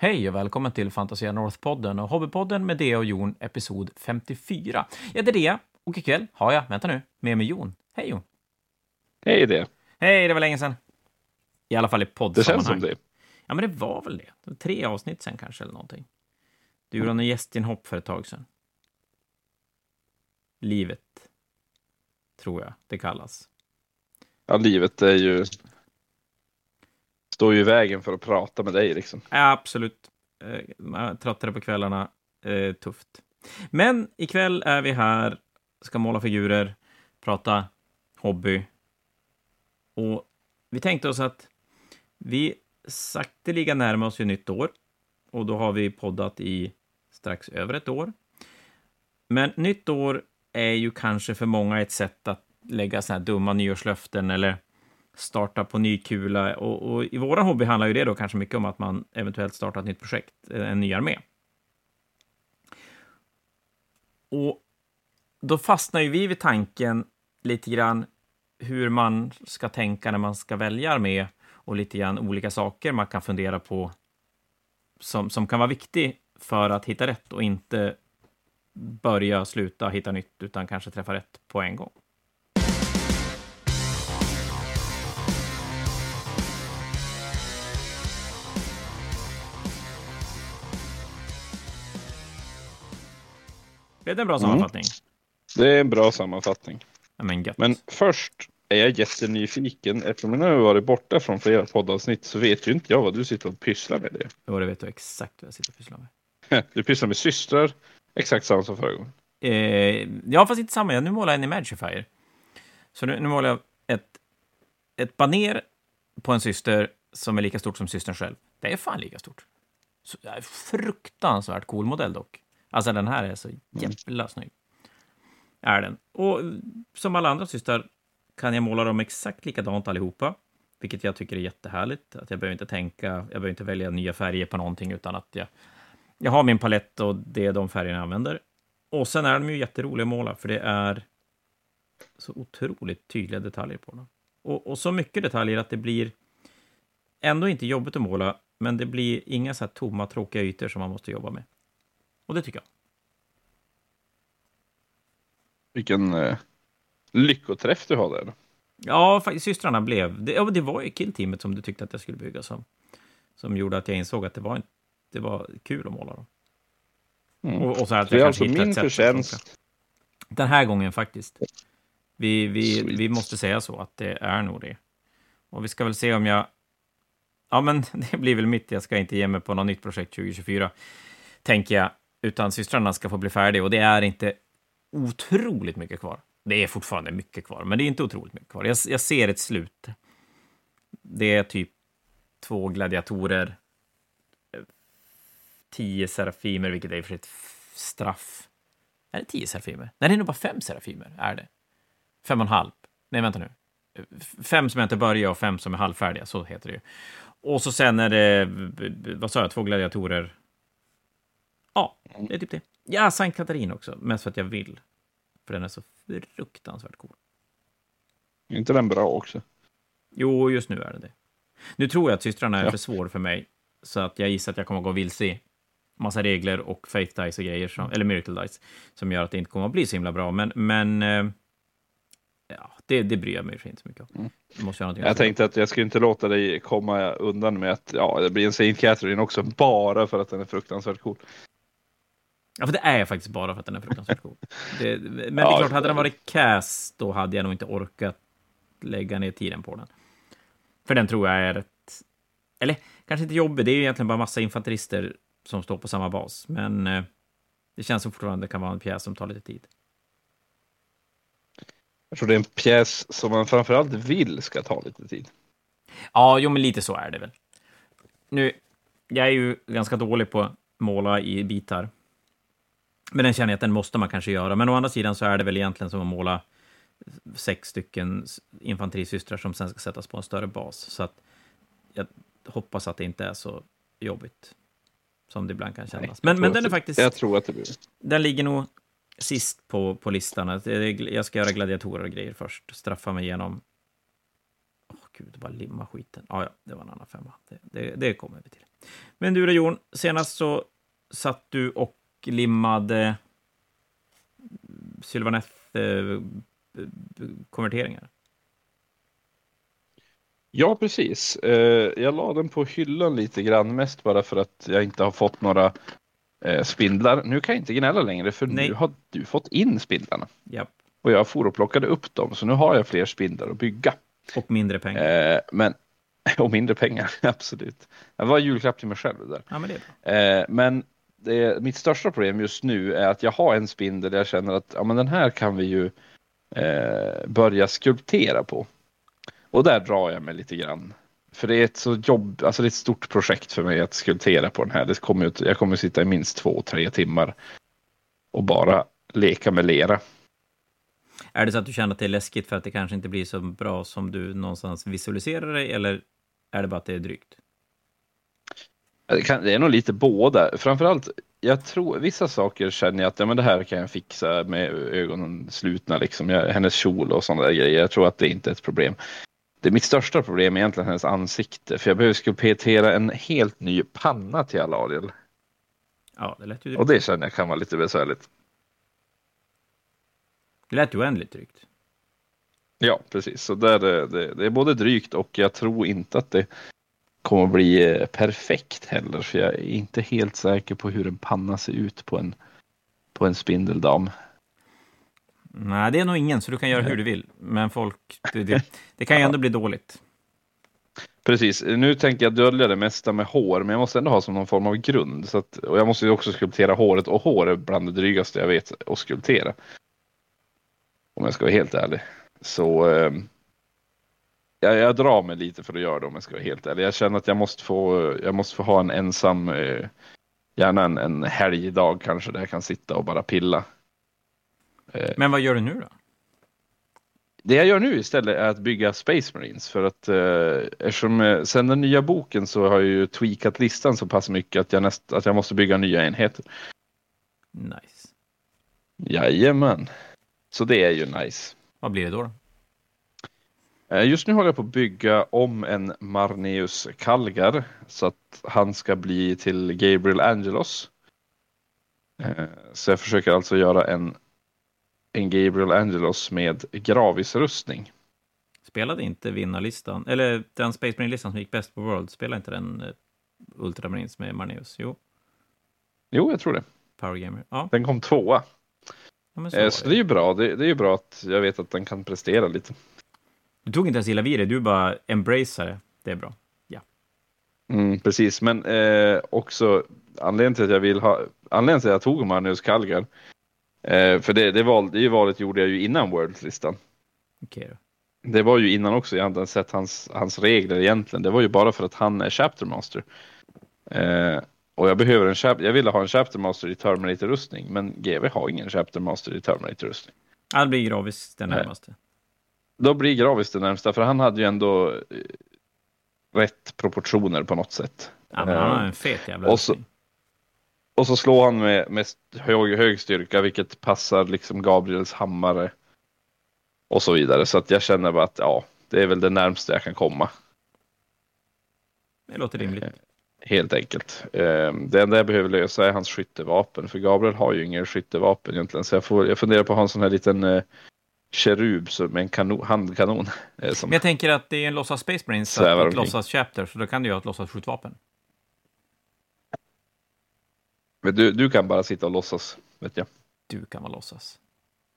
Hej och välkommen till Fantasia North-podden och Hobbypodden med Dea och Jon, episod 54. Jag heter Dea och ikväll har jag, vänta nu, med mig Jon. Hej Jon! Hej det. Hej, det var länge sedan. I alla fall i Det poddsammanhang. känns som det. Ja, men det var väl det. det var tre avsnitt sen kanske, eller någonting. Du gjorde en gästinhopp för ett tag sedan. Livet, tror jag det kallas. Ja, livet är ju... Står ju i vägen för att prata med dig liksom. Ja, absolut. Eh, tröttare på kvällarna. Eh, tufft. Men ikväll är vi här, ska måla figurer, prata hobby. Och vi tänkte oss att vi sakteliga närmar oss ju nytt år. Och då har vi poddat i strax över ett år. Men nytt år är ju kanske för många ett sätt att lägga så här dumma nyårslöften eller starta på ny kula. Och, och i våran hobby handlar ju det då kanske mycket om att man eventuellt startar ett nytt projekt, eh, en ny armé. Och då fastnar ju vi vid tanken lite grann hur man ska tänka när man ska välja armé och lite grann olika saker man kan fundera på som, som kan vara viktig för att hitta rätt och inte börja, sluta, hitta nytt, utan kanske träffa rätt på en gång. Blev det en bra Mm. sammanfattning? Det är en bra sammanfattning. Men. Men först är jag jättenyfiken. Eftersom jag nu har varit borta från flera poddavsnitt så vet ju inte jag vad du sitter och pysslar med. Det. Jo, det vet du exakt vad jag sitter och pysslar med. Du pysslar med systrar. Exakt samma som förra gången. Eh, ja, fast inte samma. Nu målar jag en Imagifier. Så nu, nu målar jag ett, ett baner på en syster som är lika stort som systern själv. Det är fan lika stort. Så, det är fruktansvärt cool modell dock. Alltså den här är så jävla snygg. Är den. Och som alla andra systrar kan jag måla dem exakt likadant allihopa. Vilket jag tycker är jättehärligt. Att jag behöver inte tänka, jag behöver inte välja nya färger på någonting, utan att jag, jag har min palett och det är de färgerna jag använder. Och sen är de ju jätteroliga att måla, för det är så otroligt tydliga detaljer på dem. Och, och så mycket detaljer att det blir ändå inte jobbigt att måla, men det blir inga så här tomma, tråkiga ytor som man måste jobba med. Och det tycker jag. Vilken eh, lyckoträff du har där. Ja, systrarna blev... Det, ja, det var ju killteamet som du tyckte att jag skulle bygga som, som gjorde att jag insåg att det var, en, det var kul att måla dem. Mm. Och, och så att Det är alltså min förtjänst. Den här gången faktiskt. Vi, vi, Sweet. vi måste säga så, att det är nog det. Och vi ska väl se om jag... Ja, men det blir väl mitt. Jag ska inte ge mig på något nytt projekt 2024, tänker jag. Utan systrarna ska få bli färdiga och det är inte otroligt mycket kvar. Det är fortfarande mycket kvar, men det är inte otroligt mycket kvar. Jag, jag ser ett slut. Det är typ två gladiatorer, eh, tio serafimer, vilket är i och för sig ett straff. Är det tio serafimer? Nej, det är nog bara fem serafimer. Är det? Fem och en halv. Nej, vänta nu. Fem som jag inte börjar och fem som är halvfärdiga, så heter det ju. Och så sen är det, vad sa jag, två gladiatorer. Ja, det är typ det. Ja, Sankt Katarin också, mest för att jag vill. För den är så fruktansvärt cool. Är inte den bra också? Jo, just nu är det det. Nu tror jag att systrarna är Ja. för svår för mig, så att jag gissar att jag kommer att gå vilse i massa regler och faith dice och grejer, som, eller miracle dice, som gör att det inte kommer att bli så himla bra. Men, men eh, ja, det, det bryr jag mig inte så mycket om. Jag måste Jag det. tänkte att jag skulle inte låta dig komma undan med att ja, det blir en Saint Catherine också bara för att den är fruktansvärt cool. Ja, för det är faktiskt bara för att den är fruktansvärt cool. Det, men det är klart, hade den varit cast, då hade jag nog inte orkat lägga ner tiden på den. För den tror jag är rätt... Eller kanske inte jobbig, det är ju egentligen bara massa infanterister som står på samma bas. Men eh, det känns som fortfarande det kan vara en pjäs som tar lite tid. Jag tror det är en pjäs som man framförallt vill ska ta lite tid. Ja, jo, men lite så är det väl. Nu, jag är ju ganska dålig på att måla i bitar. Men den känner jag att den måste man kanske göra. Men å andra sidan så är det väl egentligen som att måla sex stycken infanterisystrar som sen ska sättas på en större bas. Så att jag hoppas att det inte är så jobbigt som det ibland kan kännas. jag men men den är faktiskt... Jag tror att det blir Den ligger nog sist på, på listan. Jag ska göra gladiatorer och grejer först. Straffa mig igenom... Åh, gud, bara limma skiten. Ja, ja, det var en annan femma. Det, det, det kommer vi till. Men du då, Jon, senast så satt du och limmade Sylvaneth-konverteringar. Ja, precis. Eh, jag la den på hyllan lite grann, mest bara för att jag inte har fått några eh, spindlar. Nu kan jag inte gnälla längre, för Nej. nu har du fått in spindlarna. Japp. Och jag for och plockade upp dem, så nu har jag fler spindlar att bygga. Och mindre pengar. Eh, men, och mindre pengar, absolut. Det var julklapp till mig själv där. Ja, men det är bra. Eh, men det, mitt största problem just nu är att jag har en spindel där jag känner att ja, men den här kan vi ju eh, börja skulptera på. Och där drar jag mig lite grann. För det är ett så jobb, alltså det är ett stort projekt för mig att skulptera på den här. Det kommer, ut- jag kommer sitta i minst två, tre timmar och bara leka med lera. Är det så att du känner att det är läskigt för att det kanske inte blir så bra som du någonstans visualiserar dig, eller är det bara att det är drygt? Det, kan, det är nog lite båda. Framförallt, jag tror vissa saker känner jag att ja, men det här kan jag fixa med ögonen slutna. Liksom. Jag, hennes kjol och sådana där grejer. Jag tror att det inte är ett problem. Det mitt största problem är egentligen hennes ansikte. För jag behöver skulptera en helt ny panna till Alariel. Ja, det lät ju Och drygt. det känner jag kan vara lite besvärligt. Det lät ju oändligt drygt. Ja, precis. Så där, är det, det är både drygt och jag tror inte att det kommer att bli eh, perfekt heller. För jag är inte helt säker på hur en panna ser ut på en, på en spindeldam. Nej, det är nog ingen, så du kan göra hur du vill. Men folk, det, det, det kan ju ändå bli dåligt. Precis, nu tänker jag dölja det mesta med hår, men jag måste ändå ha som någon form av grund. Så att, och jag måste ju också skulptera håret, och hår är bland det drygaste jag vet att skulptera. Om jag ska vara helt ärlig. Så eh, jag, jag drar mig lite för att göra det om jag ska vara helt ärlig. Jag känner att jag måste få, jag måste få ha en ensam, eh, gärna en, en helgdag kanske, där jag kan sitta och bara pilla. Men vad gör du nu då? Det jag gör nu istället är att bygga Space Marines för att eh, eftersom eh, sen den nya boken så har jag ju tweakat listan så pass mycket att jag, näst, att jag måste bygga nya enheter. Nice. Jajamän. Så det är ju nice. Vad blir det då? då? Eh, just nu håller jag på att bygga om en Marneus Kalgar så att han ska bli till Gabriel Angelos. Eh, så jag försöker alltså göra en, en Gabriel Angelos med Gravis-rustning. Spelade inte vinnarlistan, eller den Space Marine-listan som gick bäst på World, spelade inte den eh, Ultramarines med Marneus? Jo, Jo, jag tror det. Power Gamer. Ja, Den kom tvåa. ja så, Så det. det är ju bra. Det, det är ju bra att jag vet att den kan prestera lite. Du tog inte ens illa vid det, du bara embracear det. Det är bra. Mm, precis, men eh, också anledningen till att jag vill ha, anledningen till att jag tog Magnus Kallgren, eh, för det, det, val, det valet gjorde jag ju innan Worlds-listan. Okej då. Det var ju innan också, jag hade inte sett hans, hans regler egentligen. Det var ju bara för att han är Chapter Master. Eh, och jag behöver en chap- jag ville ha en Chapter Master i Terminator-rustning, men GV har ingen Chapter Master i Terminator-rustning. Ja, det blir Gravis den närmaste. Då blir Gravis det närmsta, för han hade ju ändå eh, rätt proportioner på något sätt. Ja, men han har Eh, en fet jävla och så-. Och så slår han med, med hög, hög styrka, vilket passar liksom Gabriels hammare. Och så vidare. Så att jag känner bara att ja, det är väl det närmaste jag kan komma. Det låter rimligt. Helt enkelt. Eh, Det enda jag behöver lösa är hans skyttevapen. För Gabriel har ju ingen skyttevapen egentligen. Så jag, får, jag funderar på att ha en sån här liten eh, kerub med en kanon, handkanon. eh, Som, jag tänker att det är en låtsas Space Marines, ett låtsas Chapter, så då kan du ju ha ett låtsas skjutvapen. Men du, du kan bara sitta och låtsas, vet jag. Du kan vara låtsas.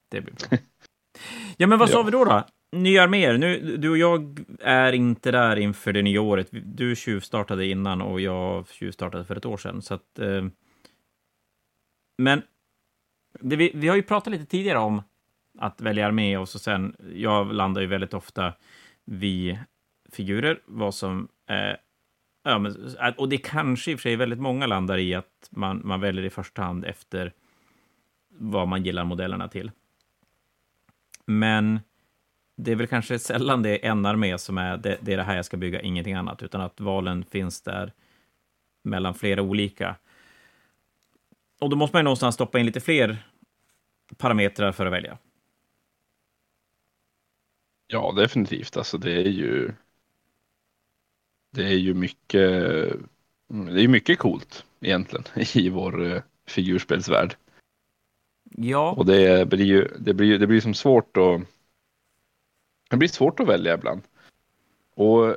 Det blir bra. ja, men vad sa Ja. vi då? då? Nya arméer. Nu, du och jag är inte där inför det nya året. Du tjuvstartade innan och jag tjuvstartade för ett år sedan. Så att, eh, men vi, vi har ju pratat lite tidigare om att välja armé och så sen, jag landar ju väldigt ofta vid figurer, vad som eh, Ja, men, eh, och det kanske i och för sig väldigt många landar i att man, man väljer i första hand efter vad man gillar modellerna till. Men det är väl kanske sällan det är en armé som är det, det är det här jag ska bygga, ingenting annat, utan att valen finns där mellan flera olika. Och då måste man ju någonstans stoppa in lite fler parametrar för att välja. Ja, definitivt. Alltså det är ju det är ju mycket, det är mycket coolt egentligen i vår uh, figurspelsvärld. Ja. Och det blir ju, det blir, det blir som svårt att, det blir svårt att välja ibland. Och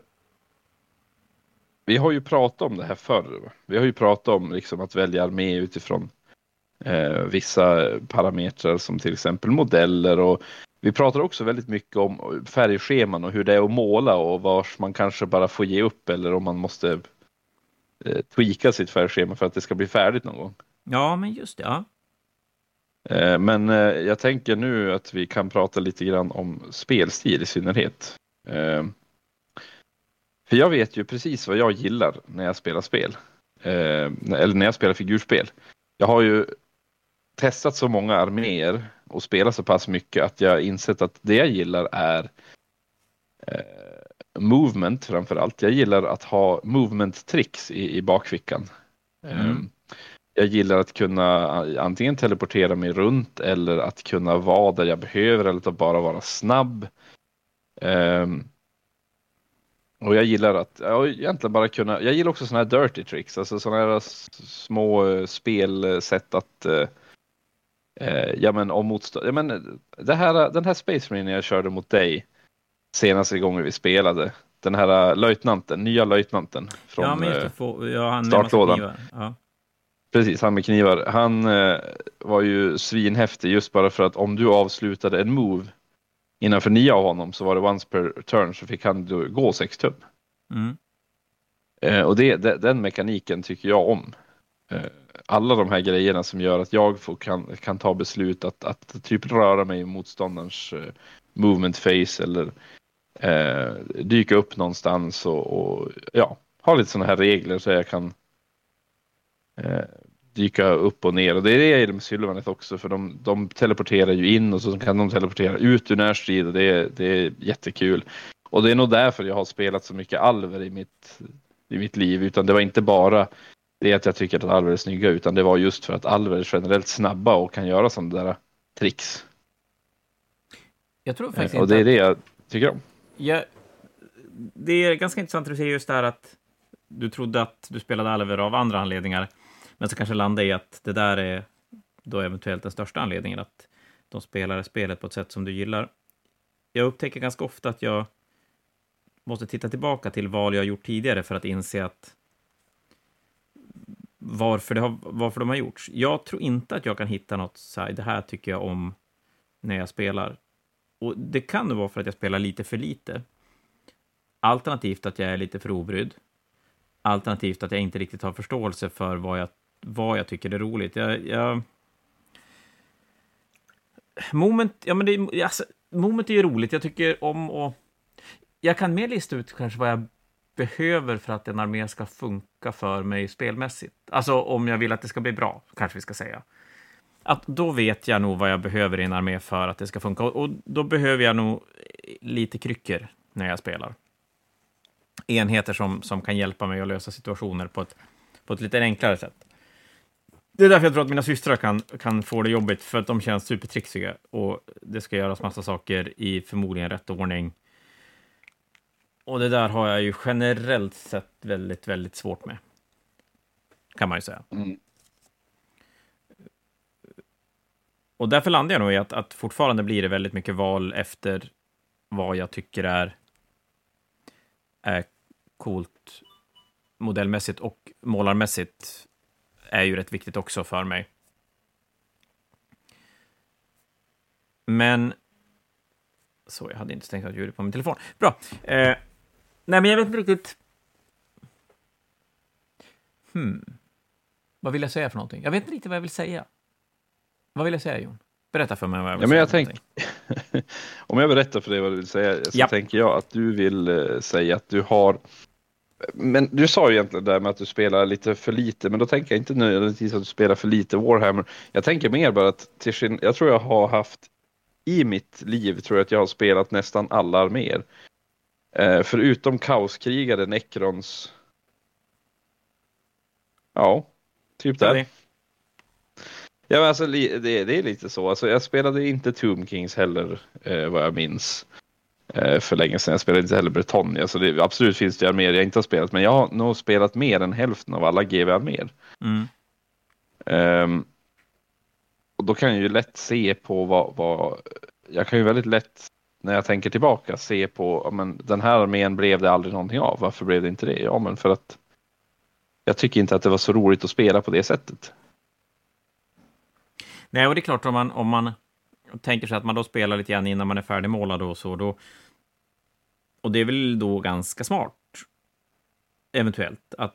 vi har ju pratat om det här förr. Vi har ju pratat om liksom att välja armé utifrån eh, vissa parametrar som till exempel modeller och vi pratar också väldigt mycket om färgscheman och hur det är att måla och vars man kanske bara får ge upp eller om man måste eh, tweaka sitt färgschema för att det ska bli färdigt någon gång. Ja, men just det. Ja. Eh, men eh, jag tänker nu att vi kan prata lite grann om spelstil i synnerhet. Eh, för jag vet ju precis vad jag gillar när jag spelar spel. Eller när jag spelar figurspel. Jag har ju testat så många arméer och spelat så pass mycket att jag insett att det jag gillar är movement framför allt. Jag gillar att ha movement tricks i, i bakfickan. Mm. Jag gillar att kunna antingen teleportera mig runt eller att kunna vara där jag behöver eller att bara vara snabb. Um, och jag gillar att, ja, egentligen bara kunna, jag gillar också sådana här dirty tricks, alltså sådana här små uh, spelsätt att uh, uh, ja men om motstånd, ja men det här, den här Space Marine jag körde mot dig senaste gången vi spelade, den här löjtnanten, nya löjtnanten från ja, men just det, få, ja, han startlådan. Ja. Precis, han med knivar. Han eh, var ju svinhäftig just bara för att om du avslutade en move innanför nio av honom så var det once per turn så fick han gå sex tum. Mm. Eh, och det, det, den mekaniken tycker jag om. Eh, alla de här grejerna som gör att jag får, kan, kan ta beslut att, att typ röra mig i motståndarens eh, movement face eller eh, dyka upp någonstans och, och ja, ha lite sådana här regler så jag kan eh, dyka upp och ner. Och det är det jag gillar med Sylvanet också, för de, de teleporterar ju in och så kan de teleportera ut ur närstrid och det är, det är jättekul. Och det är nog därför jag har spelat så mycket alver i mitt, i mitt liv, utan det var inte bara det att jag tycker att alver är snygga, utan det var just för att alver är generellt snabba och kan göra sådana där tricks. Jag tror faktiskt och inte Och det är det jag tycker om. Jag, det är ganska intressant att se just det här att du trodde att du spelade alver av andra anledningar. Men så kanske landa i att det där är då eventuellt den största anledningen, att de spelar spelet på ett sätt som du gillar. Jag upptäcker ganska ofta att jag måste titta tillbaka till val jag gjort tidigare för att inse att varför, det har, varför de har gjorts. Jag tror inte att jag kan hitta något så här, det här tycker jag om när jag spelar. Och det kan nog vara för att jag spelar lite för lite. Alternativt att jag är lite för obrydd. Alternativt att jag inte riktigt har förståelse för vad jag vad jag tycker är roligt. Jag, jag... Moment, ja, men det, alltså, moment är ju roligt. Jag tycker om att... Jag kan mer lista ut kanske vad jag behöver för att en armé ska funka för mig spelmässigt. Alltså om jag vill att det ska bli bra, kanske vi ska säga. Att då vet jag nog vad jag behöver i en armé för att det ska funka. Och då behöver jag nog lite kryckor när jag spelar. Enheter som, som kan hjälpa mig att lösa situationer på ett, på ett lite enklare sätt. Det är därför jag tror att mina systrar kan, kan få det jobbigt, för att de känns supertrixiga och det ska göras massa saker i förmodligen rätt ordning. Och det där har jag ju generellt sett väldigt, väldigt svårt med. Kan man ju säga. Mm. Och därför landar jag nog i att, att fortfarande blir det väldigt mycket val efter vad jag tycker är, är coolt modellmässigt och målarmässigt är ju rätt viktigt också för mig. Men... Så, jag hade inte stängt av ljudet på min telefon. Bra. Eh, nej, men jag vet inte riktigt... Hmm. Vad vill jag säga för någonting? Jag vet inte riktigt vad jag vill säga. Vad vill jag säga, Jon? Berätta för mig vad jag vill ja, men jag tänk... Om jag berättar för dig vad du vill säga, så ja. tänker jag att du vill eh, säga att du har men du sa ju egentligen det med att du spelar lite för lite, men då tänker jag inte nödvändigtvis att du spelar för lite Warhammer. Jag tänker mer bara att till sin, jag tror jag har haft i mitt liv tror jag att jag har spelat nästan alla arméer. Eh, förutom kaoskrigare, Necrons. Ja, typ där. Ja, men alltså det, det, är lite så. Alltså, jag spelade inte Tomb Kings heller, eh, vad jag minns. eh, för länge sedan. Jag spelade inte heller Bretonia, så det, absolut finns det arméer jag inte har spelat. Men jag har nog spelat mer än hälften av alla GV-arméer. Mm. Um, och då kan jag ju lätt se på vad, vad, jag kan ju väldigt lätt när jag tänker tillbaka se på, ja, men den här armén blev det aldrig någonting av. Varför blev det inte det? Ja, men för att jag tycker inte att det var så roligt att spela på det sättet. Nej, och det är klart om man, om man tänker sig att man då spelar lite grann innan man är färdigmålad och så, då... Och det är väl då ganska smart, eventuellt, att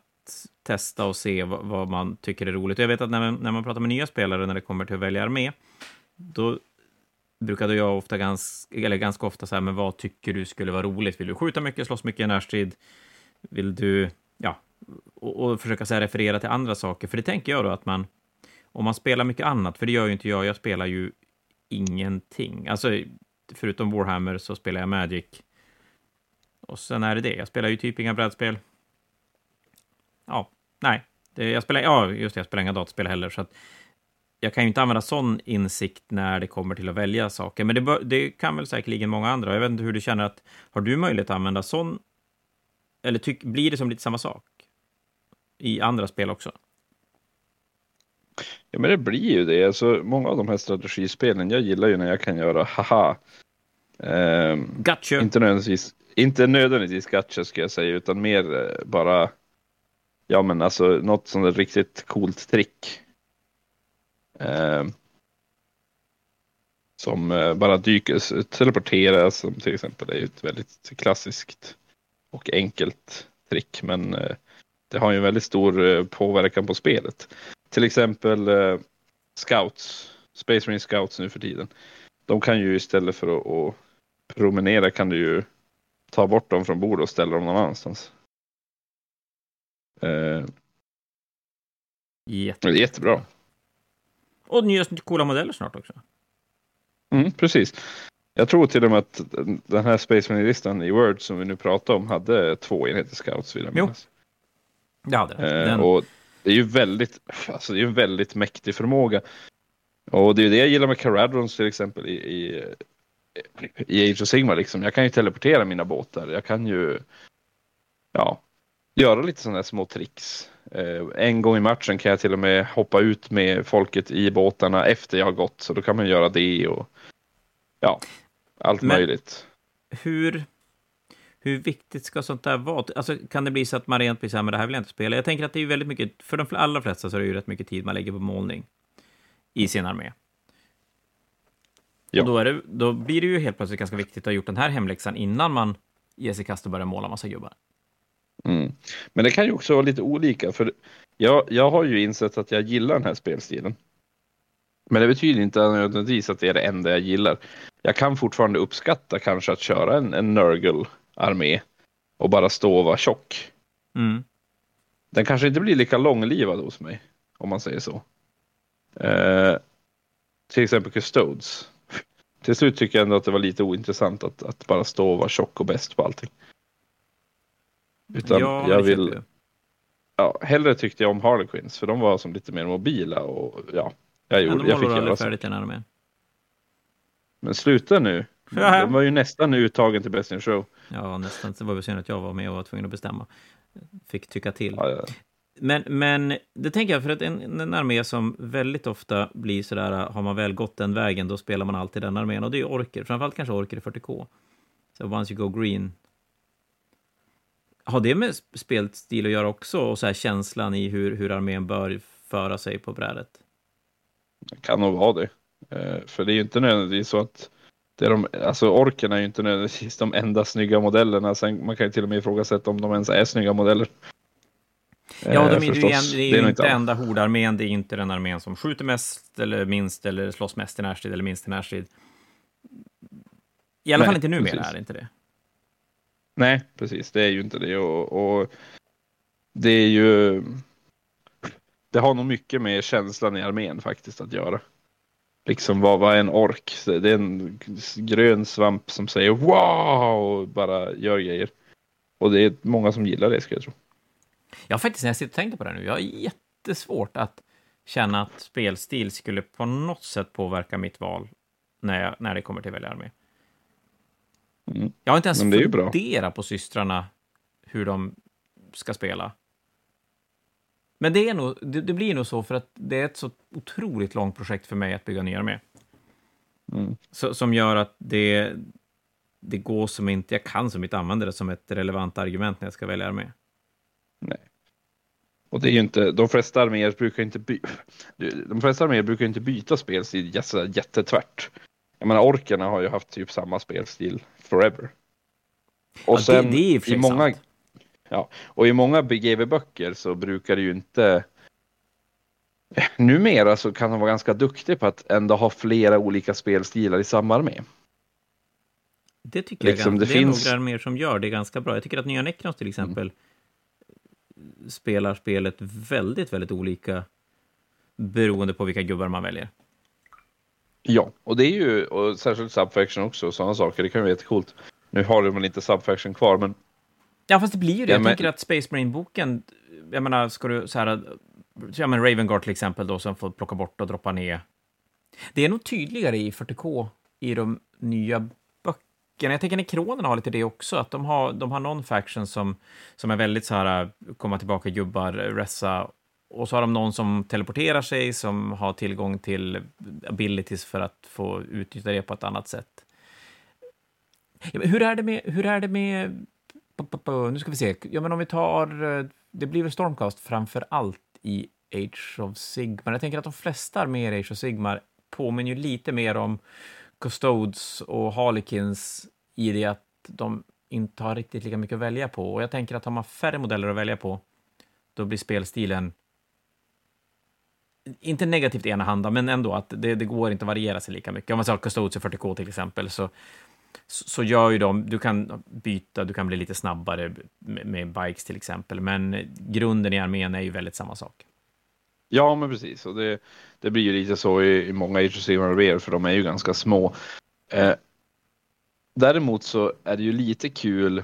testa och se vad, vad man tycker är roligt. Jag vet att när man, när man pratar med nya spelare när det kommer till att välja armé, då brukade jag ofta ganska, eller ganska ofta säga, men vad tycker du skulle vara roligt? Vill du skjuta mycket, slåss mycket i närstrid? Vill du, ja, och, och försöka så här, referera till andra saker? För det tänker jag då att man, om man spelar mycket annat, för det gör ju inte jag, jag spelar ju ingenting. Alltså, förutom Warhammer så spelar jag Magic. Och sen är det det. Jag spelar ju typ inga brädspel. Ja, nej. Det, jag spelar, ja, just det, jag spelar inga dataspel heller, så att jag kan ju inte använda sån insikt när det kommer till att välja saker, men det, bör, det kan väl säkerligen många andra. Jag vet inte hur du känner att, har du möjlighet att använda sån, eller tyck, blir det som lite samma sak i andra spel också? Ja, men det blir ju det. Alltså, många av de här strategispelen, jag gillar ju när jag kan göra haha. Um, gotcha. Inte nödvändigtvis, inte nödvändigtvis gotcha ska jag säga, utan mer uh, bara, ja men alltså något sånt riktigt coolt trick. Um, som uh, bara dyker, teleporteras som till exempel är ett väldigt klassiskt och enkelt trick. Men uh, det har ju en väldigt stor påverkan på spelet. Till exempel eh, scouts, Space Marine Scouts nu för tiden. De kan ju istället för att, promenera kan du ju ta bort dem från bordet och ställa dem någon annanstans. Eh, Jättebra. jättebra. Och nya coola modeller snart också. Mm, precis. Jag tror till och med att den här Space Marine-listan i Word som vi nu pratar om hade två enheter scouts vill jag minnas. Jo, det hade det. Eh, Den... och det är ju väldigt, alltså det är en väldigt mäktig förmåga. Och det är det jag gillar med Caradrons till exempel i, i, i Age of Sigmar. Liksom. Jag kan ju teleportera mina båtar. Jag kan ju ja, göra lite sådana här små tricks. Eh, en gång i matchen kan jag till och med hoppa ut med folket i båtarna efter jag har gått. Så då kan man göra det och ja, allt Men, möjligt. Hur, hur viktigt ska sånt där vara? Alltså, kan det bli så att man rent blir så här, men det här vill jag inte spela? Jag tänker att det är väldigt mycket, för de allra flesta så är det ju rätt mycket tid man lägger på målning i sin armé. Ja. Och då, är det, då blir det ju helt plötsligt ganska viktigt att ha gjort den här hemläxan innan man ger sig kast och börjar måla massa gubbar. Mm. Men det kan ju också vara lite olika, för jag, jag har ju insett att jag gillar den här spelstilen. Men det betyder inte nödvändigtvis att det är det enda jag gillar. Jag kan fortfarande uppskatta kanske att köra en, en Nurgle armé och bara stå och vara tjock. Mm. Den kanske inte blir lika långlivad hos mig, om man säger så. Eh, till exempel Custodes. Till slut tycker jag ändå att det var lite ointressant att, att bara stå och vara tjock och bäst på allting. Utan ja, jag vill... Ja, hellre tyckte jag om Harlequins för de var som lite mer mobila och ja, jag gjorde... Ja, jag fick göra färdigt den armén. Men sluta nu. Den var ju nästan uttagen till Best in Show. Ja, nästan. Det var väl synd att jag var med och var tvungen att bestämma. Fick tycka till. Ja, ja. Men, men det tänker jag, för att en, en armé som väldigt ofta blir sådär, har man väl gått den vägen, då spelar man alltid den armén. Och det är orker, framförallt kanske orker i 40K. Så once you go green. Har det med spelstil att göra också, och så här känslan i hur, hur armén bör föra sig på brädet? Det kan nog vara det. Eh, för det är ju inte nödvändigtvis så att det är de, alltså orkerna är ju inte nödvändigtvis de enda snygga modellerna. Sen, man kan ju till och med ifrågasätta om de ens är snygga modeller. Ja, de är, eh, ju, det är ju inte, inte enda hordarmén, det är inte den armén som skjuter mest eller minst eller slåss mest i närstrid eller minst i närstrid. I alla Nej, fall inte numera är det inte det. Nej, precis, det är ju inte det och, och det är ju det har nog mycket med känslan i armén faktiskt att göra. Liksom vad, vad är en ork? Det är en grön svamp som säger wow och bara gör grejer. Och det är många som gillar det ska jag tro. Ja, faktiskt när jag sitter och tänker på det nu, jag har jättesvårt att känna att spelstil skulle på något sätt påverka mitt val när, jag, när det kommer till att välja armé. Mm. Jag har inte ens funderat på systrarna, hur de ska spela. Men det, är nog, det, det, blir nog så för att det är ett så otroligt långt projekt för mig att bygga ny armé. Mm. Så, som gör att det, det går som inte, jag kan som inte använda det som ett relevant argument när jag ska välja armé. Nej. Och det är ju inte, de flesta arméer brukar inte by, de flesta arméer brukar inte byta spelstil jättetvärt. Jag menar orkerna har ju haft typ samma spelstil forever. Och ja, sen det, det är i, i många, sant. ja, och i många BGV-böcker så brukar det ju inte Numera så kan de vara ganska duktiga på att ändå ha flera olika spelstilar i samma armé. Det tycker liksom, jag det, det finns... är några arméer som gör det ganska bra. Jag tycker att nya Necrons till exempel mm. spelar spelet väldigt, väldigt olika beroende på vilka gubbar man väljer. Ja, och det är ju, och särskilt Subfaction också, och sådana saker, det kan vara jättecoolt. Nu har väl inte Subfaction kvar, men... Ja, fast det blir ju det. Ja, jag men... tänker att Space Marine-boken, jag menar, ska du så här, ja men Ravengard till exempel då, som får plocka bort och droppa ner. Det är nog tydligare i 40K i de nya böckerna. Jag tänker Nekronerna har lite det också, att de har, de har någon faction som, som är väldigt så här, komma tillbaka gubbar, ressa och så har de någon som teleporterar sig, som har tillgång till abilities för att få utnyttja det på ett annat sätt. Hur är det med... Hur är det med nu ska vi se. Ja, men om vi tar... Eh, det blir väl Stormcast framför allt i Age of Sigmar. Jag tänker att de flesta arméer i Age of Sigmar påminner ju lite mer om Custodes och Harlequins i det att de inte har riktigt lika mycket att välja på. Och jag tänker att har man färre modeller att välja på, då blir spelstilen inte negativt enahanda, men ändå att det, det går inte att variera sig lika mycket. Om man säger Custodes 40K till exempel, så, så gör ju de, du kan byta, du kan bli lite snabbare med, med bikes till exempel, men grunden i armén är ju väldigt samma sak. Ja, men precis, och det, det blir ju lite så i, i många Age of för de är ju ganska små. Eh, däremot så är det ju lite kul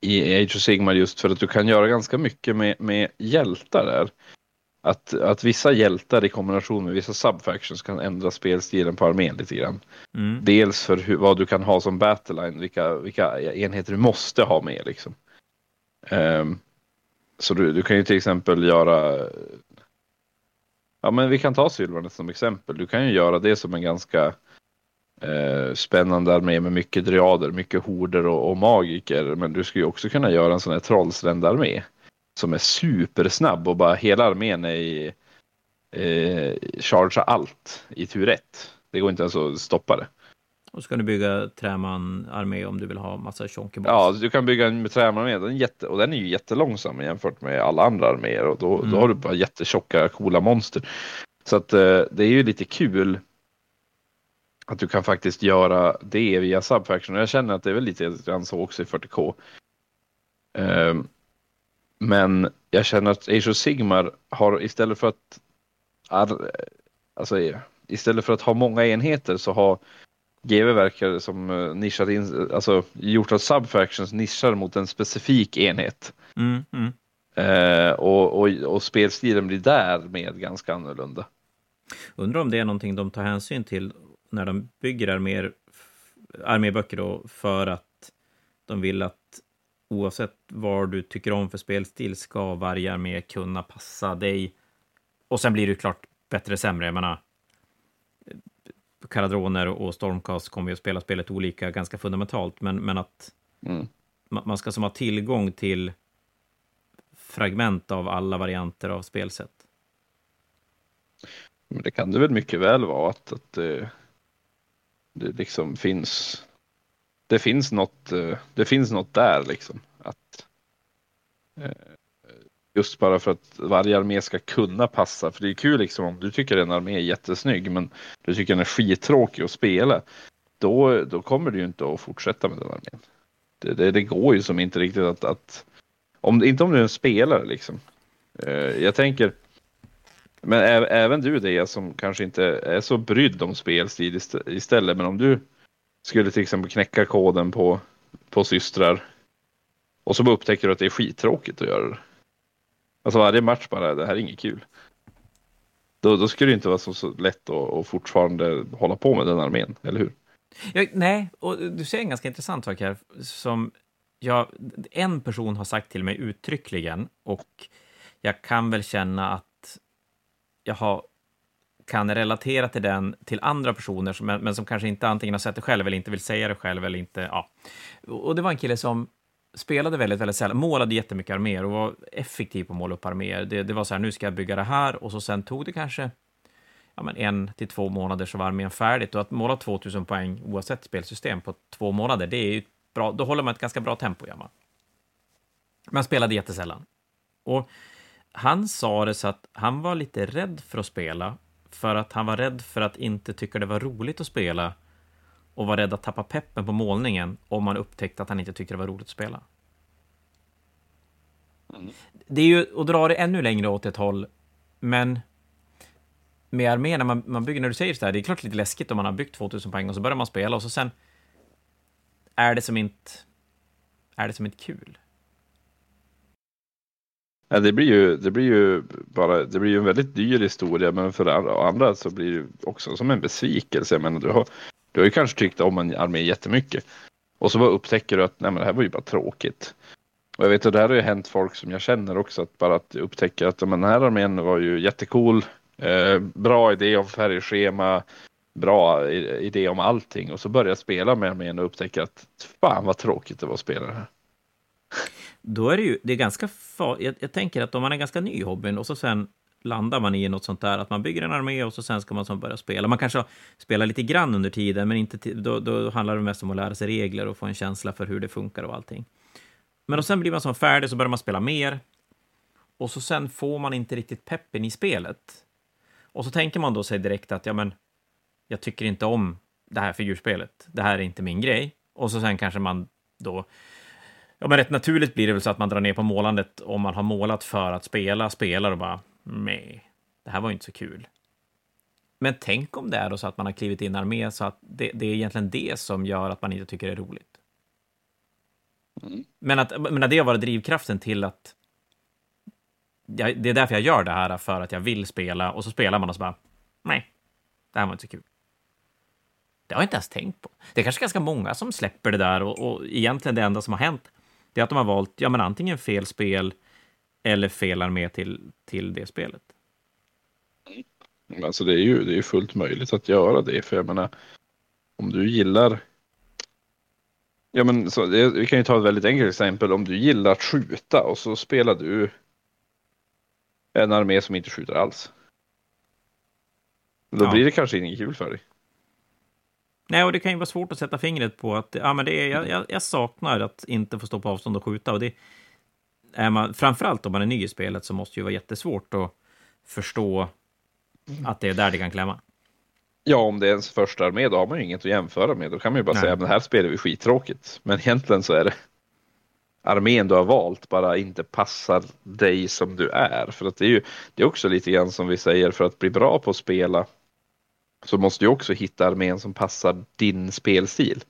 i Age of Sigmar just för att du kan göra ganska mycket med, med hjältar där att, att vissa hjältar i kombination med vissa subfactions kan ändra spelstilen på armén lite grann. Mm. Dels för hur, vad du kan ha som battleline, vilka, vilka enheter du måste ha med liksom. Um, så du, du kan ju till exempel göra Ja men vi kan ta Sylvanet som exempel. Du kan ju göra det som en ganska eh, spännande armé med mycket driader, mycket horder och, och, magiker. Men du skulle ju också kunna göra en sån här trollsrändarmé som är supersnabb och bara hela armén är i eh, chargea allt i tur ett. Det går inte ens att stoppa det. Och så kan du bygga träman-armé om du vill ha massa tjonkeboss. Ja, du kan bygga en träman-armé. Den jätte, och den är ju jättelångsam jämfört med alla andra arméer och då, mm. då har du bara jättetjocka coola monster. Så att eh, det är ju lite kul att du kan faktiskt göra det via Subfaction. Jag känner att det är väl lite grann så också i 40K. Um, ehm, men jag känner att Age of Sigmar har istället för att alltså, istället för att ha många enheter så har GW verkar som eh, nischat in, alltså gjort att subfactions nischar mot en specifik enhet. Mm, mm. Eh, och, och, och spelstilen blir därmed ganska annorlunda. Undrar om det är någonting de tar hänsyn till när de bygger arméer, arméböcker då, för att de vill att oavsett vad du tycker om för spelstil ska varje armé kunna passa dig. Och sen blir det klart bättre sämre. Jag menar, Karadroner och Stormcast kommer ju att spela spelet olika ganska fundamentalt, men, men att mm. man ska som ha tillgång till fragment av alla varianter av spelsätt. Men det kan det väl mycket väl vara att, att det, det liksom finns det finns något, eh, det finns något där liksom. Att, eh, just bara för att varje armé ska kunna passa. För det är kul liksom om du tycker en armé är jättesnygg men du tycker den är skittråkig att spela. Då, då kommer du ju inte att fortsätta med den armén. Det, det, det går ju som inte riktigt att, att om, inte om du är en spelare liksom. Eh, jag tänker, men även du det som kanske inte är så brydd om spelstil istället, men om du skulle till exempel knäcka koden på, på systrar och så upptäcker du att det är skittråkigt att göra det. Alltså varje match bara, det här är inget kul. Då, då skulle det inte vara så, så lätt att, att fortfarande hålla på med den armén, eller hur? Jag, nej, och du säger en ganska intressant sak här, som jag, en person har sagt till mig uttryckligen, och jag kan väl känna att jag har, kan relatera till den till andra personer, som, men som kanske inte antingen har sett det själv eller inte vill säga det själv, eller inte, ja. Och det var en kille som spelade väldigt, väldigt sällan, målade jättemycket arméer och var effektiv på att måla upp arméer. Det, det var så här, nu ska jag bygga det här, och så sen tog det kanske ja, men en till två månader så var armén färdigt. Och att måla 2000 poäng oavsett spelsystem på två månader, det är ju bra, då håller man ett ganska bra tempo, gör man. Men spelade jättesällan. Och han sa det så att han var lite rädd för att spela, för att han var rädd för att inte tycka det var roligt att spela och var rädd att tappa peppen på målningen om man upptäckte att han inte tyckte det var roligt att spela. Mm. Det är ju att dra det ännu längre åt ett håll, men med armén, när man, man bygger, när du säger så här, det är klart lite läskigt om man har byggt 2000 poäng och så börjar man spela och så sen är det som inte, är det som inte kul. Ja, det blir ju, det blir ju bara, det blir ju en väldigt dyr historia, men för andra så blir det också som en besvikelse. Jag menar, du har, du har ju kanske tyckt om en armé jättemycket och så bara upptäcker du att nej, men det här var ju bara tråkigt. Och jag vet att det här har ju hänt folk som jag känner också, att bara att upptäcka att men den här armén var ju jättecool, Eh, bra idé om färgschema, bra idé om allting och så börjar jag spela med armén och upptäcker att fan vad tråkigt det var att spela det här. Då är det ju, det är ganska farligt. Jag, jag, tänker att om man är ganska ny i hobbyn och så sen landar man i något sånt där, att man bygger en armé och så sen ska man så börja spela. Man kanske spelar lite grann under tiden, men inte då, då handlar det mest om att lära sig regler och få en känsla för hur det funkar och allting. Men och sen blir man så färdig, så börjar man spela mer. Och så sen får man inte riktigt peppen i spelet. Och så tänker man då sig direkt att ja, men jag tycker inte om det här figurspelet. Det här är inte min grej. Och så sen kanske man då Ja, men rätt naturligt blir det väl så att man drar ner på målandet om man har målat för att spela, spelar och bara nej, det här var inte så kul. Men tänk om det är då så att man har klivit in i armé så att det, det, är egentligen det som gör att man inte tycker det är roligt. Mm. Men att men det har varit drivkraften till att jag, det är därför jag gör det här, för att jag vill spela. Och så spelar man och så bara, nej, det här var inte så kul. Det har jag inte ens tänkt på. Det är kanske ganska många som släpper det där och, och egentligen det enda som har hänt, det är att de har valt, ja men antingen fel spel eller fel armé till, till det spelet. Alltså det är ju det är fullt möjligt att göra det, för jag menar, om du gillar Ja men så, det, vi kan ju ta ett väldigt enkelt exempel. Om du gillar att skjuta och så spelar du en armé som inte skjuter alls. Då ja. blir det kanske inget kul för dig. Nej, och det kan ju vara svårt att sätta fingret på att ja, men det är, jag, jag, jag saknar att inte få stå på avstånd och skjuta. Och det är man, framförallt om man är ny i spelet så måste det ju vara jättesvårt att förstå att det är där det kan klämma. Ja, om det är ens första armé, då har man ju inget att jämföra med. Då kan man ju bara Nej. säga att det här spelar vi skittråkigt. Men egentligen så är det armén du har valt bara inte passar dig som du är. För att det är ju det är också lite grann som vi säger, för att bli bra på att spela så måste du också hitta armén som passar din spelstil.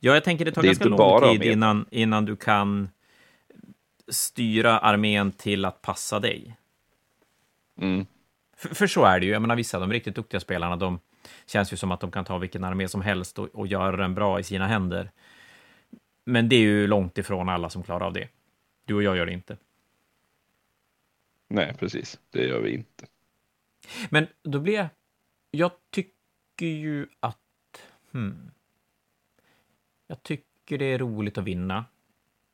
Ja, jag tänker det tar det ganska lång tid innan, innan du kan styra armén till att passa dig. Mm. För, för, så är det ju. Jag menar, vissa av de riktigt duktiga spelarna, de känns ju som att de kan ta vilken armé som helst och, och göra den bra i sina händer. Men det är ju långt ifrån alla som klarar av det. Du och jag gör det inte. Nej, precis. Det gör vi inte. Men då blir jag... Jag tycker ju att... Hmm. Jag tycker det är roligt att vinna.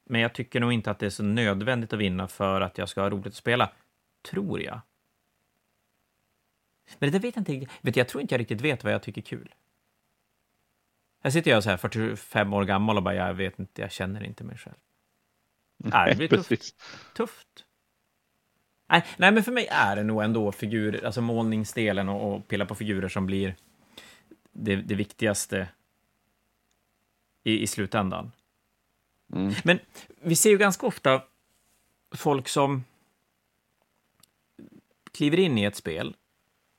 Men jag tycker nog inte att det är så nödvändigt att vinna för att jag ska ha roligt att spela. Tror jag. Men det vet jag inte riktigt. Vet jag tror inte jag riktigt vet vad jag tycker är kul. Här sitter jag så här 45 år gammal och bara, jag vet inte, jag känner inte mig själv. Nej, det blir tufft. tufft. Nej, nej, men för mig är det nog ändå figurer, alltså målningsdelen och, och pilla på figurer som blir det, det viktigaste i, i slutändan. Mm. Men vi ser ju ganska ofta folk som kliver in i ett spel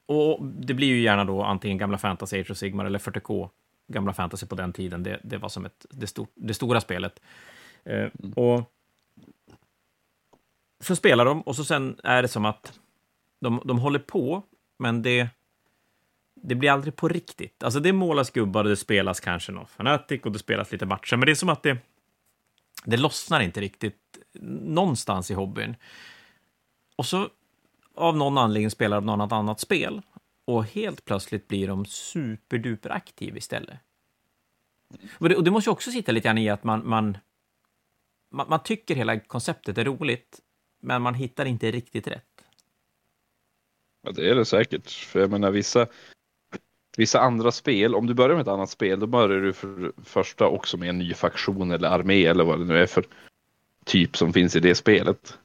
och det blir ju gärna då antingen gamla Fantasy Age of Sigmar eller 40K gamla fantasy på den tiden. Det, det var som ett, det, stor, det stora spelet. Eh, mm. och så spelar de och så sen är det som att de, de håller på, men det, det blir aldrig på riktigt. Alltså det målas gubbar och det spelas kanske någon fanatic och det spelas lite matcher, men det är som att det, det lossnar inte riktigt någonstans i hobbyn. Och så av någon anledning spelar de något annat spel och helt plötsligt blir de superduper aktiva istället. Och det, och det måste ju också sitta lite grann i att man, man, man, man tycker hela konceptet är roligt, men man hittar inte riktigt rätt. Ja, det är det säkert. För jag menar vissa, vissa andra spel, om du börjar med ett annat spel, då börjar du för första också med en ny faktion eller armé eller vad det nu är för typ som finns i det spelet.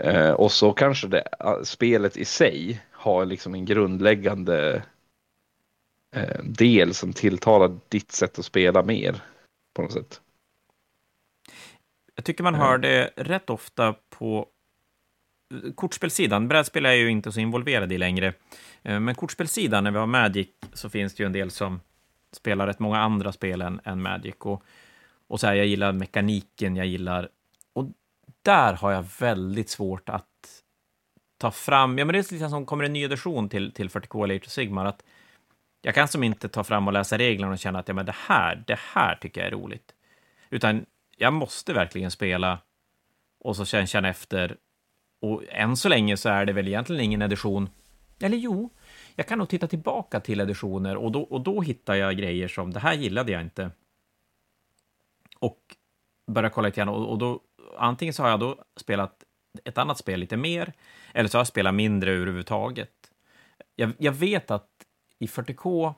Eh, och så kanske det, spelet i sig har liksom en grundläggande eh, del som tilltalar ditt sätt att spela mer på något sätt. Jag tycker man hör det rätt ofta på kortspelsidan. Brädspel är jag ju inte så involverad i längre. Eh, men kortspelsidan, när vi har Magic, så finns det ju en del som spelar rätt många andra spel än, än Magic. Och, och så här, jag gillar mekaniken, jag gillar... Och där har jag väldigt svårt att ta fram... Ja, men det är lite som kommer en ny edition till, till 40K eller Sigmar, att jag kan som inte ta fram och läsa reglerna och känna att ja, men det här, det här tycker jag är roligt. Utan jag måste verkligen spela och så känna, känna efter. Och än så länge så är det väl egentligen ingen edition. Eller jo, jag kan nog titta tillbaka till editioner och då, och då hittar jag grejer som det här gillade jag inte. Och börja kolla lite grann och, och då antingen så har jag då spelat ett annat spel lite mer eller så har jag spelat mindre överhuvudtaget. Jag, jag vet att i 40K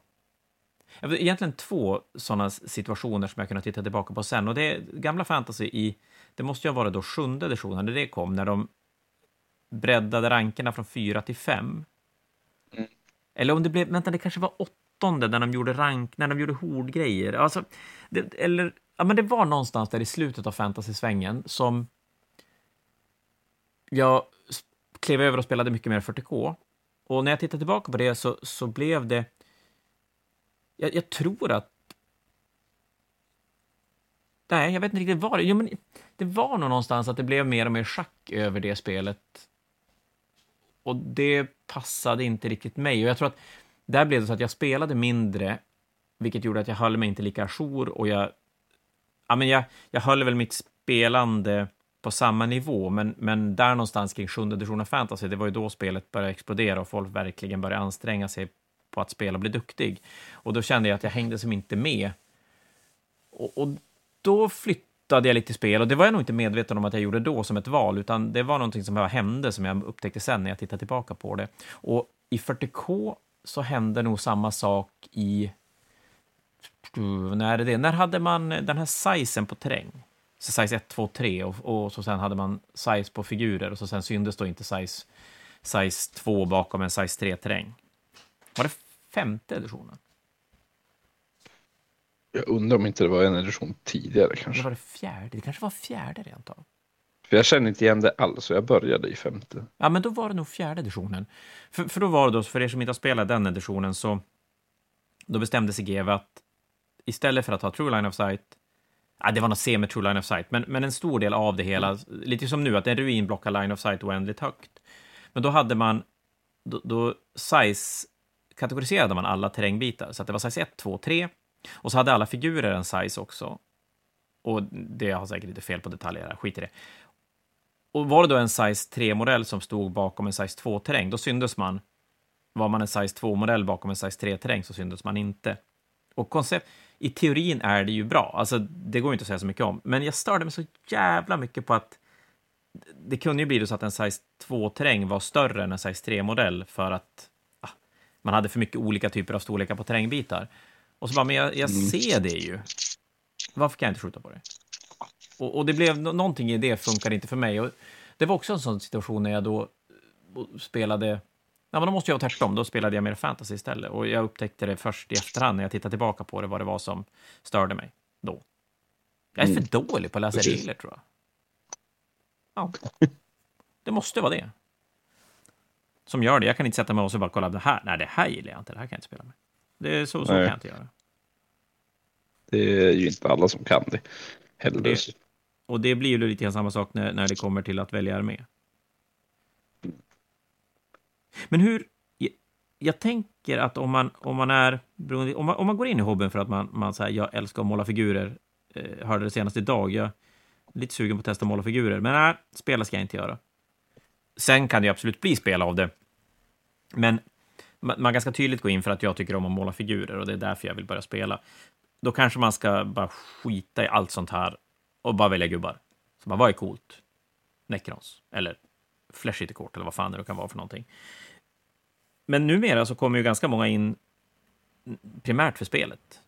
Egentligen två sådana situationer som jag kunnat titta tillbaka på sen. Och det gamla fantasy i, det måste ju ha varit då sjunde editionen, när det kom, när de breddade rankerna från fyra till fem. Mm. Eller om det blev, vänta, det kanske var åttonde, när de gjorde rank, när de gjorde hordgrejer. Alltså, det, eller, ja, men det var någonstans där i slutet av fantasy-svängen som jag klev över och spelade mycket mer 40K. Och när jag tittar tillbaka på det så, så blev det... Jag, jag tror att... Nej, jag vet inte riktigt vad det... Jo, men det var nog någonstans att det blev mer och mer schack över det spelet. Och det passade inte riktigt mig. Och jag tror att där blev det så att jag spelade mindre, vilket gjorde att jag höll mig inte lika ajour och jag... Ja, men jag, jag höll väl mitt spelande på samma nivå, men, men där någonstans kring sjunde editionen fantasy, det var ju då spelet började explodera och folk verkligen började anstränga sig på att spela och bli duktig. Och då kände jag att jag hängde som inte med. Och, och då flyttade jag lite spel, och det var jag nog inte medveten om att jag gjorde då som ett val, utan det var någonting som bara hände som jag upptäckte sen när jag tittade tillbaka på det. Och i 40K så hände nog samma sak i... När är det? När hade man den här sizen på terräng? så size 1, 2, 3 och, och så sen hade man size på figurer och så sen syndes då inte size, size 2 bakom en size 3-terräng. Var det femte editionen? Jag undrar om inte det var en edition tidigare kanske. Det var det fjärde, det kanske var fjärde rent av. För jag känner inte igen det alls, så jag började i femte. Ja, men då var det nog fjärde editionen. För, för då var det då, för er som inte har spelat den editionen, så då bestämde sig GW att istället för att ha True Line of Sight Ja, det var något semi true line of sight, men, men en stor del av det hela, lite som nu, att en ruin blockar line of sight oändligt högt. Men då hade man, då, då size kategoriserade man alla terrängbitar, så att det var size 1, 2, 3, och så hade alla figurer en size också. Och det har säkert lite fel på detaljer, skit i det. Och var det då en size 3-modell som stod bakom en size 2-terräng, då syndes man. Var man en size 2-modell bakom en size 3-terräng så syndes man inte. Och koncept i teorin är det ju bra, alltså det går inte att säga så mycket om, men jag störde mig så jävla mycket på att det kunde ju bli så att en size 2-terräng var större än en size 3-modell för att man hade för mycket olika typer av storlekar på terrängbitar. Och så bara, men jag, jag mm. ser det ju. Varför kan jag inte skjuta på det? Och, och det blev någonting i det funkar inte för mig. Och det var också en sån situation när jag då spelade Ja, men då måste jag ha tvärtom. Då spelade jag mer fantasy istället. Och jag upptäckte det först i efterhand när jag tittade tillbaka på det, vad det var som störde mig då. Jag är för mm. dålig på att läsa regler, tror jag. Ja. Det måste vara det. Som gör det. Jag kan inte sätta mig och så bara kolla det här. Nej, det här gillar jag inte. Det här kan jag inte spela med. Det är så, så kan jag inte göra. Det är ju inte alla som kan det heller. Det, och det blir ju lite grann samma sak när, när det kommer till att välja armé. Men hur... jag tänker att om man, om man är om man, om man går in i hobbyn för att man, man så jag älskar att måla figurer, eh, hörde det senast idag, jag är lite sugen på att testa att måla figurer, men nej, spela ska jag inte göra. Sen kan det absolut bli spel av det, men man, ganska tydligt gå in för att jag tycker om att måla figurer och det är därför jag vill börja spela. Då kanske man ska bara skita i allt sånt här och bara välja gubbar. Så bara, vad är coolt? Necrons, eller Flashity kort, eller vad fan det kan vara för någonting. Men numera så kommer ju ganska många in primärt för spelet.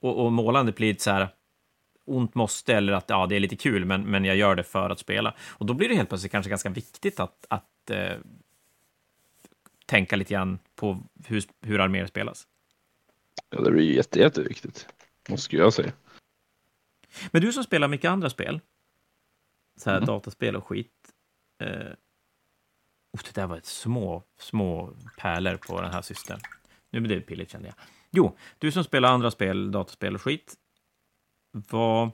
Och, och målandet blir lite så här ont måste, eller att ja, det är lite kul, men, men jag gör det för att spela. Och då blir det helt plötsligt kanske ganska viktigt att, att eh, tänka lite grann på hur, hur arméer spelas. Ja, det blir jätte, jätteviktigt, måste jag säga. Men du som spelar mycket andra spel, så här mm. dataspel och skit. Eh, oh, det där var ett små, små pärlor på den här systern. Nu blir det pilligt kände jag. Jo, du som spelar andra spel, dataspel och skit. Vad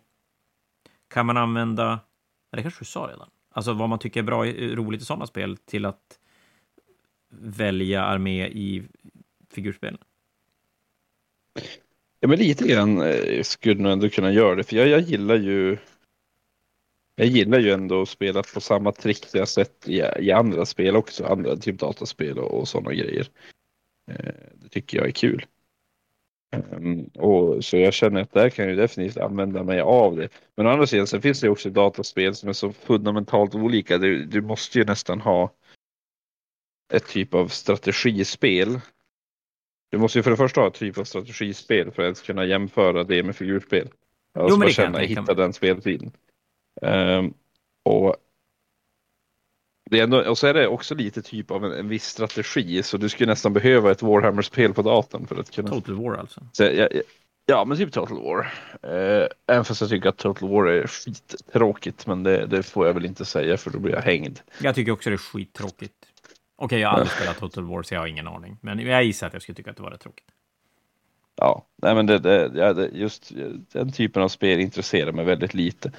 kan man använda, det kanske du sa redan, alltså vad man tycker är bra, roligt i sådana spel till att välja armé i figurspel? Ja, men lite grann eh, skulle nog ändå kunna göra det, för jag, jag gillar ju jag gillar ju ändå att spela på samma trick jag sett i, i andra spel också, andra typ dataspel och, och sådana grejer. Eh, det tycker jag är kul. Um, och så jag känner att där kan jag definitivt använda mig av det. Men å andra sidan så finns det också dataspel som är så fundamentalt olika. Du, du måste ju nästan ha ett typ av strategispel. Du måste ju för det första ha ett typ av strategispel för att ens kunna jämföra det med figurspel. Alltså jo, men det känna, hitta den speltiden. Um, och, det är ändå, och så är det också lite typ av en, en viss strategi så du skulle nästan behöva ett Warhammer-spel på datorn för att kunna... Total War alltså? Så, ja, ja, men typ Total War. Uh, även fast jag tycker att Total War är skittråkigt men det, det får jag väl inte säga för då blir jag hängd. Jag tycker också det är skittråkigt. Okej, okay, jag har aldrig spelat Total War så jag har ingen aning. Men jag gissar att jag skulle tycka att det var rätt tråkigt. Ja, nej men det, ja, det, just den typen av spel intresserar mig väldigt lite.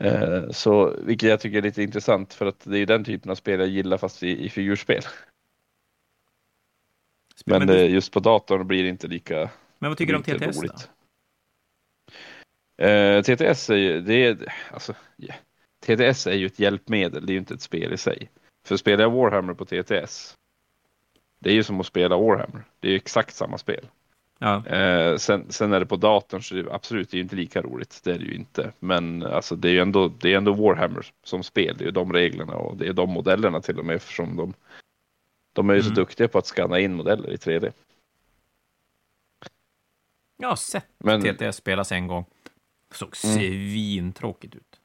Eh, så, vilket jag tycker är lite intressant för att det är den typen av spel jag gillar fast i, i figurspel. Men, men du... just på datorn blir det inte lika Men vad tycker du om TTS roligt. då? Eh, TTS är ju, det är, alltså, yeah. TTS är ju ett hjälpmedel, det är ju inte ett spel i sig. För spelar jag Warhammer på TTS, det är ju som att spela Warhammer. Det är exakt samma spel. Ja. Eh, sen, sen är det på datorn så det, absolut, det är inte lika roligt. Det är det ju inte. Men alltså, det är ju ändå, det är ändå Warhammer som spel. Det är ju de reglerna och det är de modellerna till och med eftersom de, de är ju mm. så duktiga på att skanna in modeller i 3D. Jag har sett Men, TTS spelas en gång. Såg mm. svintråkigt ut.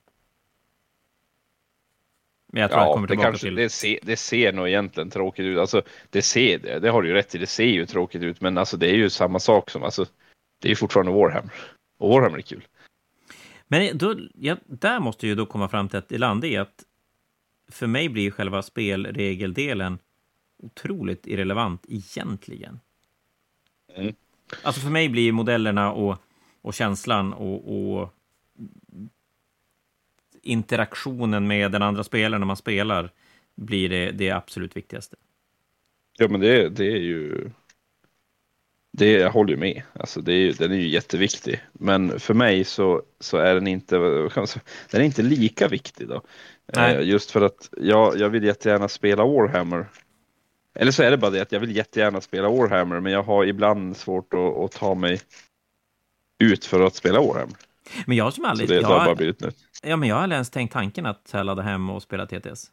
Men jag tror ja, jag kommer tillbaka det kanske, till... Det ser, det ser nog egentligen tråkigt ut. Alltså, det ser det, det har du ju rätt i. Det ser ju tråkigt ut, men alltså, det är ju samma sak som, alltså, det är fortfarande Warhammer. Och Warhammer är kul. Men då, ja, där måste ju då komma fram till att det landar i att för mig blir själva spelregeldelen otroligt irrelevant egentligen. Mm. Alltså för mig blir modellerna och, och känslan och, och interaktionen med den andra spelaren när man spelar blir det, det absolut viktigaste. Ja, men det, det är ju... Det, jag håller ju med. Alltså det är, den är ju jätteviktig. Men för mig så, så är den inte, den är inte lika viktig. Då. Eh, just för att jag, jag vill jättegärna spela Warhammer. Eller så är det bara det att jag vill jättegärna spela Warhammer men jag har ibland svårt att, att ta mig ut för att spela Warhammer. Men jag som aldrig... Så det jag, har bara blivit nu. Ja, men jag har aldrig ens tänkt tanken att ladda hem och spela TTS.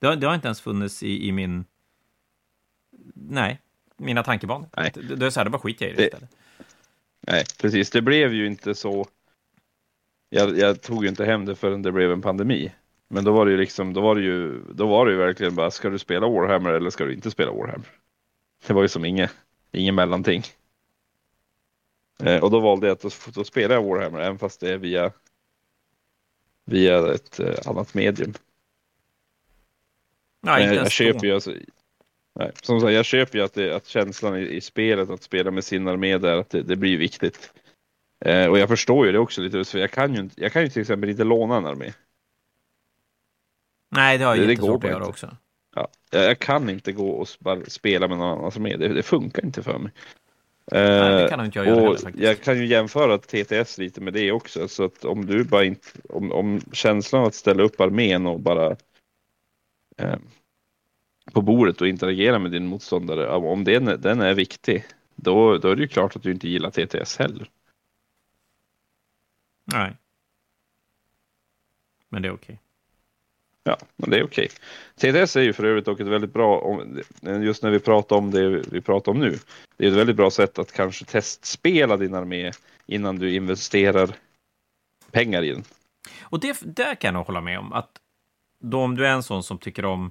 Det har, det har inte ens funnits i, i min... Nej, mina tankebanor. Nej. Det, det är så här, det bara skiter jag i det istället. Nej, precis. Det blev ju inte så... Jag, jag, tog ju inte hem det förrän det blev en pandemi. Men då var det ju liksom, då var det ju, då var det ju verkligen bara, ska du spela Warhammer eller ska du inte spela Warhammer? Det var ju som inget, ingen mellanting. Eh, och då valde jag att då, då spela Warhammer, även fast det är via, via ett eh, annat medium. Nej, jag, jag köper ju alltså, nej, som sagt, jag köper ju att, det, att känslan i, i, spelet att spela med sin armé där, att det, det blir viktigt. Eh, och jag förstår ju det också lite, för jag kan ju, jag kan ju till exempel inte låna en armé. Nej, det har jag jättesvårt att göra också. Ja, jag kan inte gå och bara spela med någon annan som är. Det, det funkar inte för mig. Nej, det kan inte jag göra och heller, faktiskt. Jag kan ju jämföra TTS lite med det också. Så att om du bara inte, om, om känslan att ställa upp armén och bara eh, på bordet och interagera med din motståndare, om den, den är viktig, då, då är det ju klart att du inte gillar TTS heller. Nej. Men det är okej. Ja, men det är okej. TDS är ju för övrigt också ett väldigt bra, om- just när vi pratar om det vi pratar om nu, det är ett väldigt bra sätt att kanske testspela din armé innan du investerar pengar i den. Och det där kan jag nog hålla med om. Att då om du är en sån som tycker om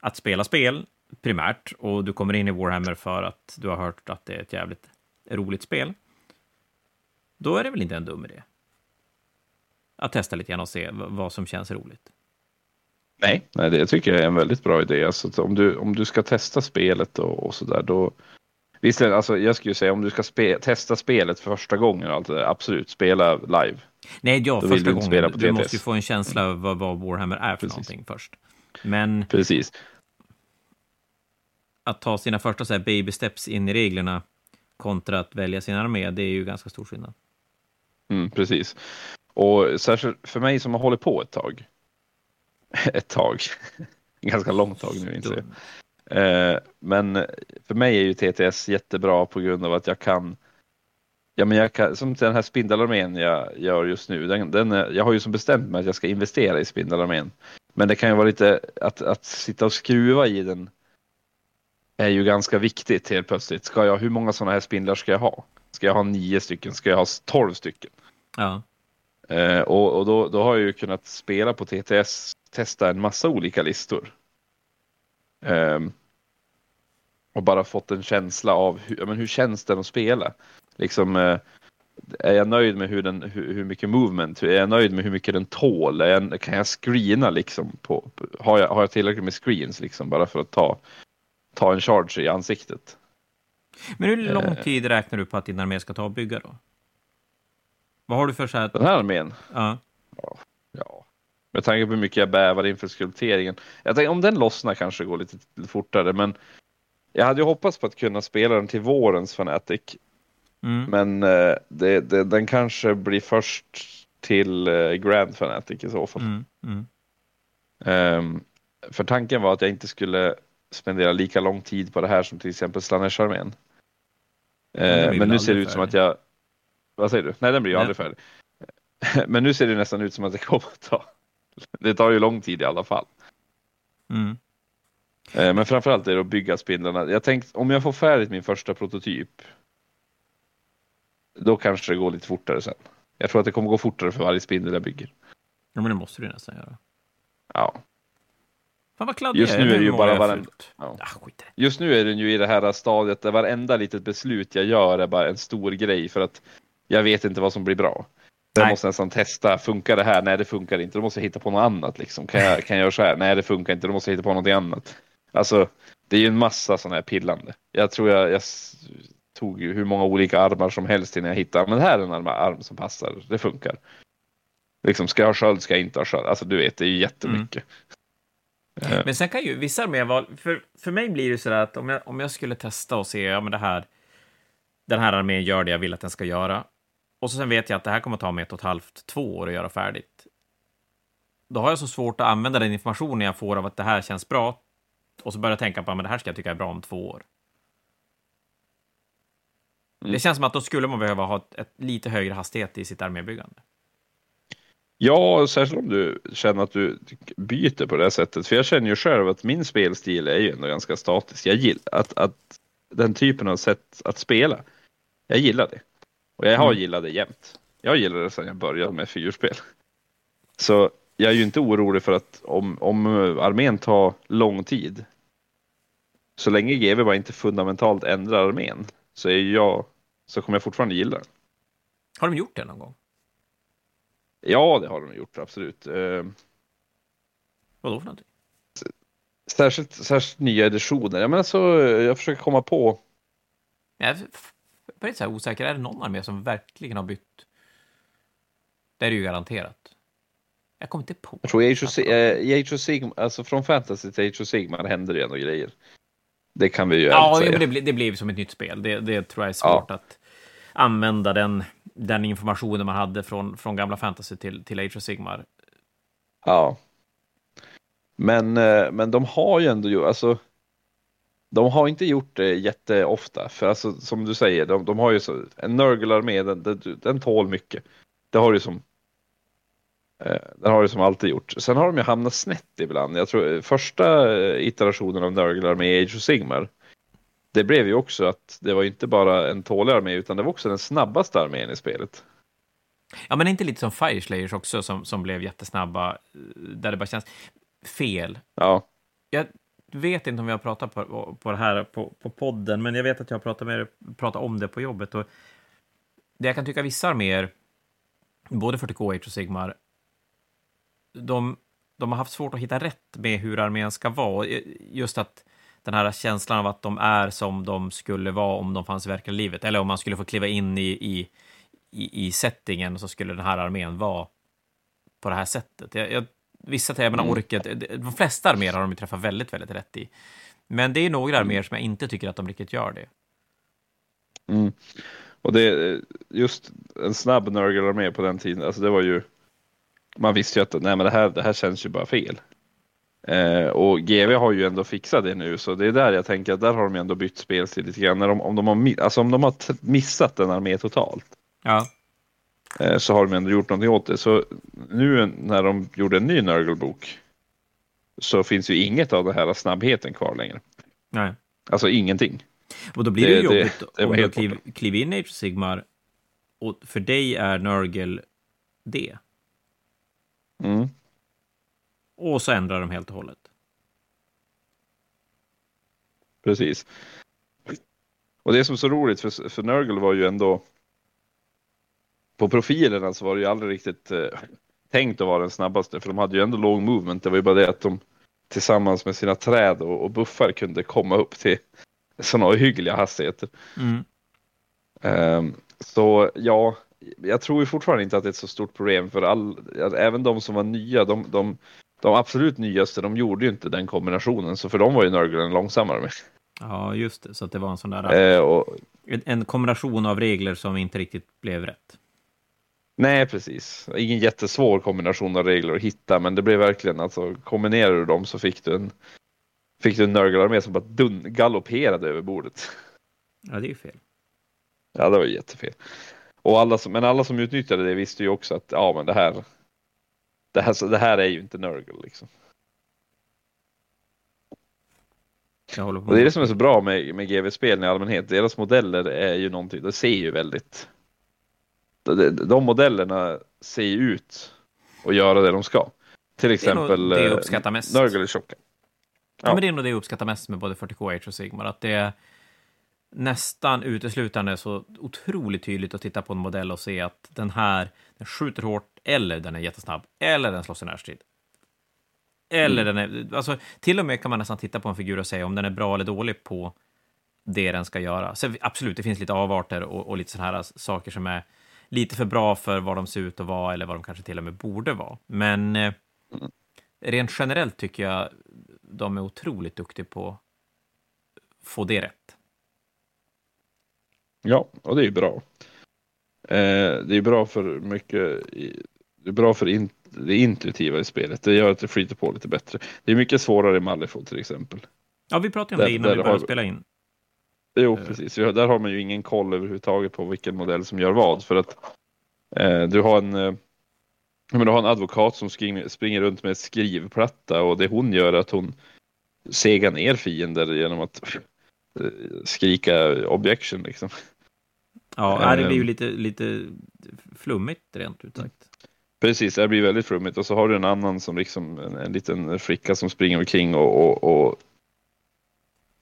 att spela spel primärt och du kommer in i Warhammer för att du har hört att det är ett jävligt roligt spel. Då är det väl inte en dum idé? Att testa lite grann och se vad som känns roligt. Nej, nej det tycker jag är en väldigt bra idé. Alltså, om, du, om du ska testa spelet och, och sådär då det- alltså, jag skulle säga om du ska spe, testa spelet för första gången, och allt det där, absolut, spela live. Nej, ja, Då vill första du gången. på Du måste ju få en känsla av vad, vad Warhammer är för Precis. någonting först. Men Precis. att ta sina första så här baby steps in i reglerna kontra att välja sin armé, det är ju ganska stor skillnad. Mm, precis. Och särskilt för mig som har hållit på ett tag. Ett tag. Ganska långt tag nu inser jag. Eh, men för mig är ju TTS jättebra på grund av att jag kan Ja, men jag kan, som den här spindelarmén jag gör just nu. Den, den, är- jag har ju som bestämt mig att jag ska investera i spindelarmén. Men det kan ju vara lite att, att sitta och skruva i den. Är ju ganska viktigt helt plötsligt. Ska jag, hur många sådana här spindlar ska jag ha? Ska jag ha nio stycken? Ska jag ha tolv stycken? Ja. Eh, och och då, då har jag ju kunnat spela på TTS, testa en massa olika listor. Ehm, och bara fått en känsla av hur, men hur känns den att spela. Liksom, eh, är jag nöjd med hur, den, hur, hur mycket movement, är jag nöjd med hur mycket den tål? Jag, kan jag screena liksom? På, har, jag, har jag tillräckligt med screens liksom bara för att ta, ta en charge i ansiktet? Men hur lång Eh. tid räknar du på att din armé ska ta att bygga då? Vad har du för så här... Den här armén, Ja. Med tanke på hur mycket jag bävar inför skulpteringen. Jag tänkte, om den lossnar kanske går lite fortare, men jag hade ju hoppats på att kunna spela den till vårens Fanatic. Mm. Men eh, det, det, den kanske blir först till eh, Grand Fanatic i så fall. Mm. Mm. Ehm, för tanken var att jag inte skulle spendera lika lång tid på det här som till exempel Slanesh-armén. Eh, men nu ser det ut som att färdig. jag... Vad säger du? Nej, den blir ju aldrig färdig. Men nu ser det nästan ut som att det kommer att ta... Det tar ju lång tid i alla fall. Mm. Eh, Men framförallt är det att bygga spindlarna. Jag tänkte om jag får färdigt min första prototyp. Då kanske det går lite fortare sen. Jag tror att det kommer gå fortare för varje spindel jag bygger. Ja, men det måste du nästan göra. Ja. Fan vad kladdig Just nu är det ju bara jag varen- fult. ja. Ah. Just nu är den ju i det här stadiet där varenda litet beslut jag gör är bara en stor grej för att jag vet inte vad som blir bra. Jag måste nästan testa, funkar det här? Nej det funkar inte, då måste jag hitta på något annat. Liksom. Kan, jag, kan jag göra så här? Nej det funkar inte, då måste jag hitta på något annat. Alltså det är ju en massa sådana här pillande. Jag tror jag, jag tog ju hur många olika armar som helst innan jag hittade, men här är en arm, som passar, det funkar. Liksom, ska jag ha sköld, ska jag inte ha sköld? Alltså du vet, det är ju jättemycket. Eh, Men sen kan ju vissa arméer vara... För, för mig blir det så där att om jag, om jag skulle testa och se, ja men det här... Den här armén gör det jag vill att den ska göra. Och så sen vet jag att det här kommer att ta mig ett och ett halvt, två år att göra färdigt. Då har jag så svårt att använda den informationen jag får av att det här känns bra. Och så börjar jag tänka på att det här ska jag tycka är bra om två år. Mm. Det känns som att då skulle man behöva ha ett, ett lite högre hastighet i sitt armébyggande. Ja, särskilt om du känner att du byter på det sättet. För jag känner ju själv att min spelstil är ju ändå ganska statisk. Jag gillar att, att den typen av sätt att spela. Jag gillar det. Och jag har Mm. gillat det jämt. Jag gillade det sedan jag började med fyrspel. Så jag är ju inte orolig för att om, om armén tar lång tid. Så länge GW bara inte fundamentalt ändrar armén så är jag så kommer jag fortfarande gilla den. Har de gjort det någon gång? Ja, det har de gjort absolut. Eh, Vadå för någonting? Särskilt, särskilt nya editioner. Jag, menar så, jag försöker komma på. Jag väldigt så osäker. Är det någon armé som verkligen har bytt? Det är det ju garanterat. Jag kommer inte på. Jag tror i Age of, eh, i Age of Sigmar, alltså från Fantasy till Age of Sigmar händer det ju ändå grejer. Det kan vi ju Ja, säga. men det, blir, det blir som ett nytt spel. Det, det tror jag är svårt att använda den, den informationen man hade från, från gamla fantasy till, till Age of Sigmar. Ja. Men, eh, men de har ju ändå gjort, alltså. De har inte gjort det jätteofta, för alltså som du säger, de, de har ju så, en Nurgle-armé, den, den, den tål mycket. Det har ju som eh, den har ju som alltid gjort. Sen har de ju hamnat snett ibland. Jag tror eh, första eh, iterationen av Nurgle-armé Age of Sigmar, det blev ju också att det var inte bara en tålig armé, utan det var också den snabbaste armén i spelet. Ja, men inte lite som Fire Slayers också, som, som blev jättesnabba, eh, där det bara känns fel. Ja, Jag vet inte om vi har pratat på, på det här på, på podden, men jag vet att jag har pratat, med, pratat om det på jobbet. Och det jag kan tycka vissa arméer, både 40K och Sigmar, de, de har haft svårt att hitta rätt med hur armén ska vara. Just att den här känslan av att de är som de skulle vara om de fanns i verkliga livet, eller om man skulle få kliva in i, i, i, i settingen så skulle den här armén vara på det här sättet. Jag, jag, vissa jag menar Mm. orket, de flesta arméer har de ju träffat väldigt, väldigt rätt i. Men det är några arméer som jag inte tycker att de riktigt gör det. Mm. Och det just en snabb Nurgle-armé på den tiden, alltså det var ju man visste ju att nej, men det, här, det här känns ju bara fel. Eh, och GV har ju ändå fixat det nu, så det är där jag tänker att där har de ju ändå bytt spelstil lite grann. När de, om, de har, alltså om de har missat en armé totalt Ja, så har de ändå gjort någonting åt det. Så nu när de gjorde en ny Nurgle-bok så finns ju inget av den här snabbheten kvar längre. nej. Alltså ingenting. Och då blir det, Det- det- jobbigt det var om du helt kliv, kliver in i Age Sigmar och för dig är Nurgle det. Mm. Och så ändrar de helt och hållet. Precis. Och det som är så roligt för, för Nurgle var ju ändå på profilerna så var det ju aldrig riktigt eh, tänkt att vara den snabbaste för de hade ju ändå låg movement. Det var ju bara det att de tillsammans med sina träd och, och buffar kunde komma upp till sådana ohyggliga hastigheter. Mm. Ehm, så ja, jag tror ju fortfarande inte att det är ett så stort problem för all, även de som var nya, de, de, de absolut nyaste, de gjorde ju inte den kombinationen så för dem var ju Nurgle en långsammare med. Ja, just det. Så att det var en sån där... Eh, och, En kombination av regler som inte riktigt blev rätt. Nej, precis. Ingen jättesvår kombination av regler att hitta, men det blev verkligen alltså kombinerar du dem så fick du en fick du en Nurgle-armé som bara dun, galopperade över bordet. Ja, det är ju fel. Ja, det var ju jättefel. Och alla som, men alla som utnyttjade det visste ju också att ja, men det här. Det här, det här är ju inte Nurgle liksom. Och det är det som är så bra med, med GV-spel i allmänhet. Deras modeller är ju någonting, de ser ju väldigt. De, de, de modellerna ser ju ut och göra det de ska. Till Det exempel det jag eh. Nurgle är tjocka. Ja. Ja. men det är nog det jag uppskattar mest med både 40K och Sigmar, att det är nästan uteslutande så otroligt tydligt att titta på en modell och se att den här, den skjuter hårt, eller den är jättesnabb, eller den slåss i närstrid. Eller den är, alltså till och med kan man nästan titta på en figur och säga om den är bra eller dålig på det den ska göra. Så absolut, det finns lite avarter och, och lite sådana här saker som är lite för bra för vad de ser ut att vara, eller vad de kanske till och med borde vara. Men eh, rent generellt tycker jag de är otroligt duktiga på att få det rätt. Ja, och det är ju bra. Eh, det är bra för mycket. Det är bra för in, det intuitiva i spelet. Det gör att det flyter på lite bättre. Det är mycket svårare i Malifaux till exempel. Ja, vi pratade om Där- det innan vi började har- spela in. Jo, Eh. precis. Där har man ju ingen koll överhuvudtaget på vilken modell som gör vad. För att eh, du har en eh, men du har en advokat som springer, springer runt med skrivplatta och det hon gör är att hon segar ner fiender genom att eh, skrika objection liksom. Ja, det blir ju Ehm. lite, lite flummigt rent ut sagt. Precis, det blir väldigt flummigt och så har du en annan som liksom en, en liten flicka som springer omkring och, och, och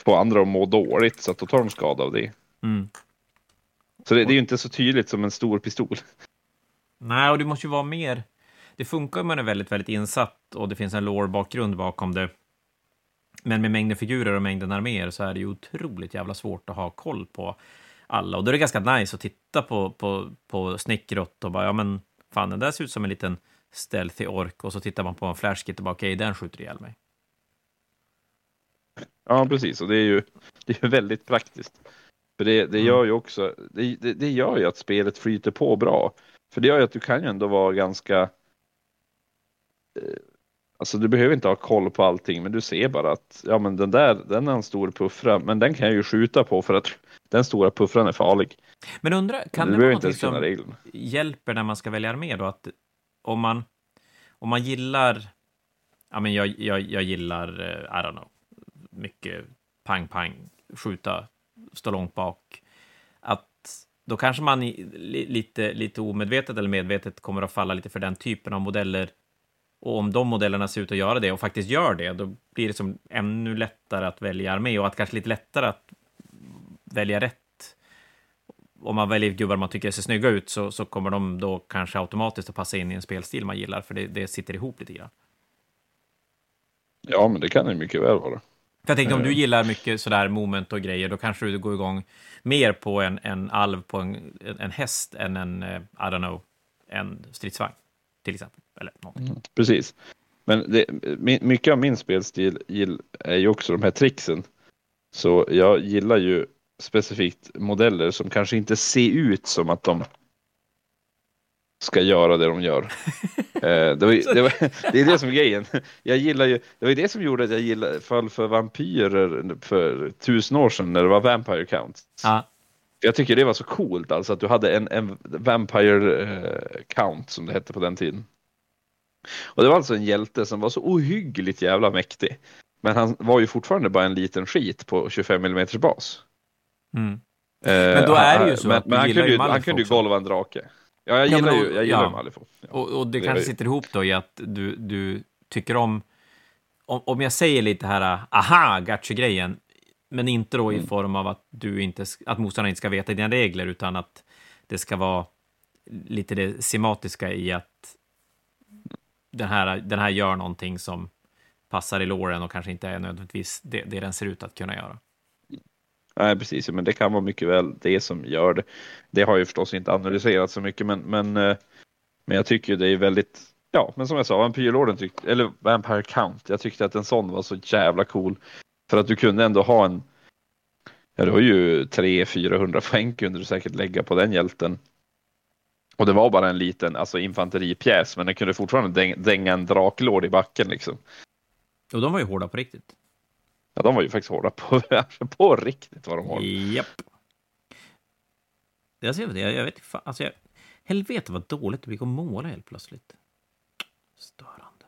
får andra att må dåligt så att då tar de skada av det. Mm. Så det, det är ju inte så tydligt som en stor pistol. Nej, och det måste ju vara mer... Det funkar om man är väldigt, väldigt insatt och det finns en lore-bakgrund bakom det. Men med mängden figurer och mängden arméer så är det ju otroligt jävla svårt att ha koll på alla. Och då är det ganska nice att titta på, på, på Snickrot och bara, ja men fan, den där ser ut som en liten stealthy ork och så tittar man på en flashkit och bara okej, okay, den skjuter ihjäl mig. Ja, precis. Och det är ju, det är väldigt praktiskt. För det, det mm. gör ju också, det, det, det, gör ju att spelet flyter på bra. För det gör ju att du kan ju ändå vara ganska eh, Alltså du behöver inte ha koll på allting, men du ser bara att ja, men den där, den är en stor puffra, men den kan jag ju skjuta på för att den stora puffran är farlig. Men undra, kan du det vara något som reglerna. hjälper när man ska välja armé då? Att om man, om man gillar, ja men jag, jag, jag gillar, uh, I don't know, mycket pang, pang, skjuta, stå långt bak, att då kanske man lite, lite omedvetet eller medvetet kommer att falla lite för den typen av modeller och om de modellerna ser ut att göra det och faktiskt gör det, då blir det som ännu lättare att välja armé och att kanske lite lättare att välja rätt. Om man väljer gubbar man tycker ser snygga ut så, så kommer de då kanske automatiskt att passa in i en spelstil man gillar, för det, det sitter ihop lite grann. Ja, men det kan det mycket väl vara. För jag tänkte om du eh. gillar mycket sådär moment och grejer, då kanske du går igång mer på en, en alv på en, en häst än en, eh, I don't know, en stridsvagn till exempel. Eller mm, precis. Men det, mycket av min spelstil är ju också de här tricksen. Så jag gillar ju specifikt modeller som kanske inte ser ut som att de ska göra det de gör. eh, det, var, det, var, det, är det som är grejen. Jag gillar ju, det var det som gjorde att jag gillade, föll för vampyrer för tusen år sedan när det var Vampire Count. Ah. Jag tycker det var så coolt alltså att du hade en, en Vampire eh, Count som det hette på den tiden. Och det var alltså en hjälte som var så ohyggligt jävla mäktig. Men han var ju fortfarande bara en liten skit på 25 mm bas. Mm. Eh, men då är det ju så men, att men han kunde ju, han kunde ju golva en drake. Ja, jag gillar ju jag gillar ja. Malifaux. Ja. Och, och, det, det kanske sitter ihop då i att du, du tycker om, om, om jag säger lite här aha, gacha-grejen, men inte då i mm. form av att, du inte, att motståndaren inte ska veta dina regler, utan att det ska vara lite det sematiska i att den här, den här gör någonting som passar i låren och kanske inte är nödvändigtvis det, det den ser ut att kunna göra. Nej, precis, men det kan vara mycket väl det som gör det. Det har ju förstås inte analyserat så mycket, men, men, eh, men jag tycker det är väldigt, ja, men som jag sa, Vampyrlorden tyckte, eller Vampire Count, jag tyckte att en sån var så jävla cool. För att du kunde ändå ha en, ja du har ju 300-400 poäng kunde du säkert lägga på den hjälten. Och det var bara en liten alltså infanteripjäs, men den kunde fortfarande dänga en draklord i backen liksom. Och de var ju hårda på riktigt. Ja, de var ju faktiskt hårda på, på riktigt vad de var. Japp. Jag, ser, jag, jag vet inte, alltså jag, helvete vad dåligt det gick att måla helt plötsligt. Störande.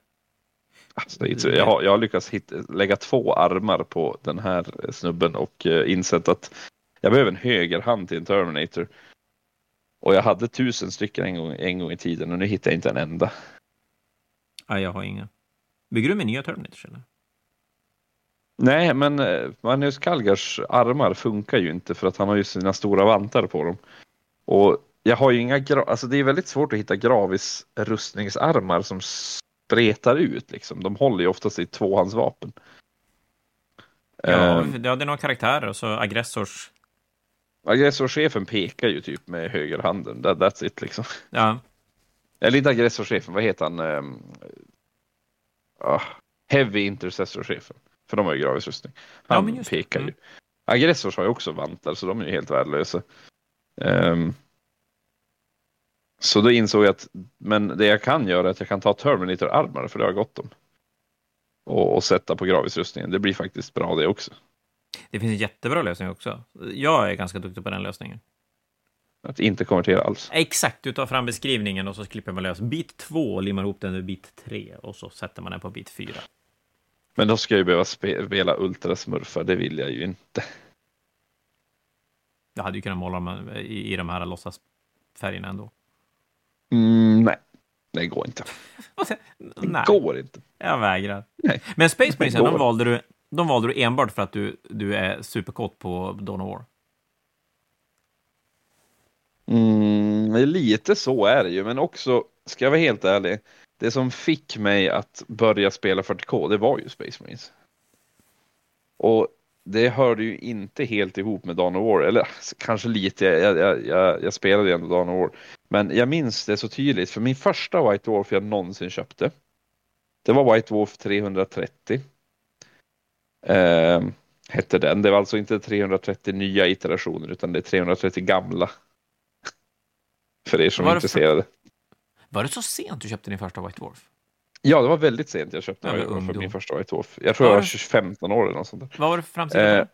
Alltså, jag, har, jag har lyckats hit, lägga två armar på den här snubben och uh, insett att jag behöver en högerhand till en Terminator. Och jag hade tusen stycken en gång, en gång i tiden och nu hittar jag inte en enda. Ja, jag har inga. Bygger du med nya Terminators eller? Nej, men eh, Magnus Kalgars armar funkar ju inte för att han har ju sina stora vantar på dem. Och jag har ju inga, alltså det är väldigt svårt att hitta Gravis rustningsarmar som spretar ut liksom. De håller ju oftast i tvåhandsvapen. Ja, um, det är några karaktärer och så aggressors. Aggressorchefen pekar ju typ med högerhanden. That, that's it liksom. Ja. Eller inte aggressorchefen, vad heter han? Uh, heavy intercessorchefen. För de har ju gravis rustning. Han ja, pekar ju. Mm. Aggressors har ju också vantar så de är ju helt värdelösa. Um, så då insåg jag att men det jag kan göra är att jag kan ta Terminator armar för det har jag gott om. Och, och sätta på gravisrustningen. Det blir faktiskt bra det också. Det finns en jättebra lösning också. Jag är ganska duktig på den lösningen. Att inte konvertera alls? Exakt, du tar fram beskrivningen och så klipper man lös bit 2 och limmar ihop den med bit 3 och så sätter man den på bit 4. Men då ska jag ju behöva spela ultrasmurfar, det vill jag ju inte. Jag hade ju kunnat måla dem i, i de här låtsasfärgerna ändå. Mm, nej, det går inte. det nej. går inte. Jag vägrar. Nej. Men Space Marines, de valde, du, de valde du enbart för att du, du är superkåt på Dawn of War? Mm, lite så är det ju, men också, ska jag vara helt ärlig, det som fick mig att börja spela 40K, det var ju Space Marines. Och det hörde ju inte helt ihop med Dawn of War, eller kanske lite, jag, jag, jag, jag spelade ju ändå Dawn of War. Men jag minns det så tydligt, för min första White Dwarf jag någonsin köpte, det var White Dwarf 330. Eh, hette den. Det var alltså inte 330 nya iterationer utan det är 330 gamla. För er som är intresserade. För... Var det så sent du köpte din första White Dwarf? Ja, det var väldigt sent jag köpte ja, för min första White Dwarf. Jag tror var jag var 15 år eller något sånt där. Vad var det för framsida? Eh,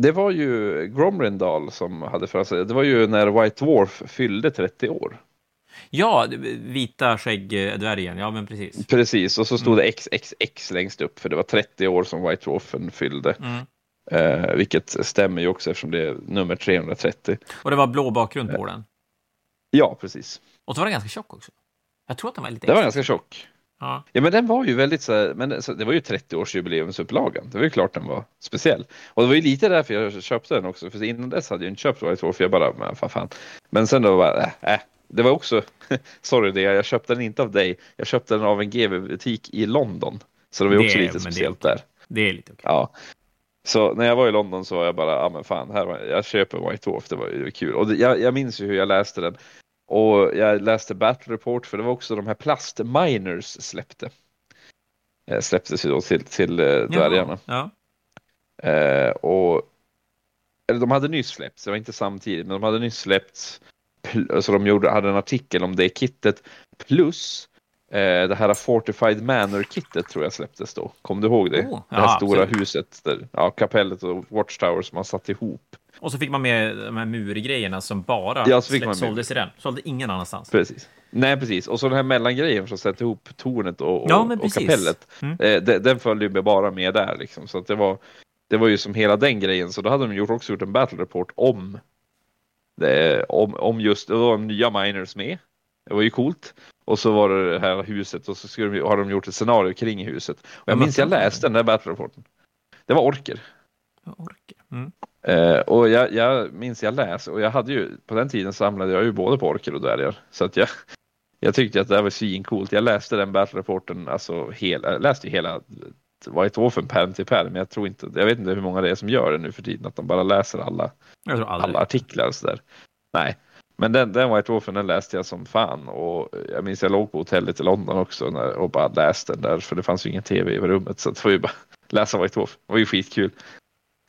det var ju Gromrindal som hade framsida. Det var ju när White Dwarf fyllde 30 år. Ja, vita skäggdvärgen, ja men precis. Precis, och så stod mm. det XXX längst upp för det var 30 år som White Dwarfen fyllde. Mm. Eh, vilket stämmer ju också eftersom det är nummer 330. Och det var blå bakgrund på eh. den? Ja, precis. Och så var den ganska tjock också. Jag tror att den var lite Den var ganska tjock. Ja. ja, men den var ju väldigt så här, men det var ju 30-årsjubileumsupplagan. Det var ju klart den var speciell. Och det var ju lite därför jag köpte den också, för innan dess hade jag inte köpt White Dwarf, jag bara, men fan, fan. Men sen då bara, äh, äh, det var också, sorry det, jag köpte den inte av dig, jag köpte den av en GV-butik i London. Så det var det, också lite speciellt det där. Det är lite okej. Okay. Ja. Så när jag var i London så var jag bara, ja men fan, här var, jag köper White Dwarf, det var ju kul. Och det, jag, jag minns ju hur jag läste den. Och jag läste Battle Report för det var också de här plastminers släppte. Eh, släpptes ju då till, till eh, dvärgarna. Ja. Eh, och eller de hade nyss släppts, det var inte samtidigt, men de hade nyss släppts. Så de gjorde, hade en artikel om det kittet. Plus eh, det här Fortified Manor-kittet tror jag släpptes då. Kom du ihåg det? Oh, det här ja, stora absolut. huset, där, ja, kapellet och Watchtower som man satt ihop. Och så fick man med de här murgrejerna som bara ja, så fick man såldes i den. Sålde ingen annanstans. Precis. Nej, precis. Och så den här mellangrejen som sätter ihop tornet och, och, ja, och kapellet. Mm. Eh, den, den följde ju bara med där liksom. Så att det var, det var ju som hela den grejen. Så då hade de gjort, också gjort en battle report om, det, om, om just, det var nya miners med. Det var ju coolt. Och så var det det här huset och så skulle de, har de gjort ett scenario kring huset. Och jag minns jag läste den där battle reporten. Det var orker. orker. Mm. Eh, och jag, jag minns jag läste och jag hade ju på den tiden samlade jag ju både på orker och dvärgar. Så att jag, jag tyckte att det var svincoolt. Jag läste den battle reporten, alltså hela, jag läste ju hela White Wolfen pärm till pärm. Men jag tror inte, jag vet inte hur många det är som gör det nu för tiden, att de bara läser alla, alla artiklar och sådär. Nej, men den, den White Wolfen den läste jag som fan och jag minns jag låg på hotellet i London också när, och bara läste den där för det fanns ju ingen tv i rummet så det var ju bara läsa White Wolf. Det var ju skitkul.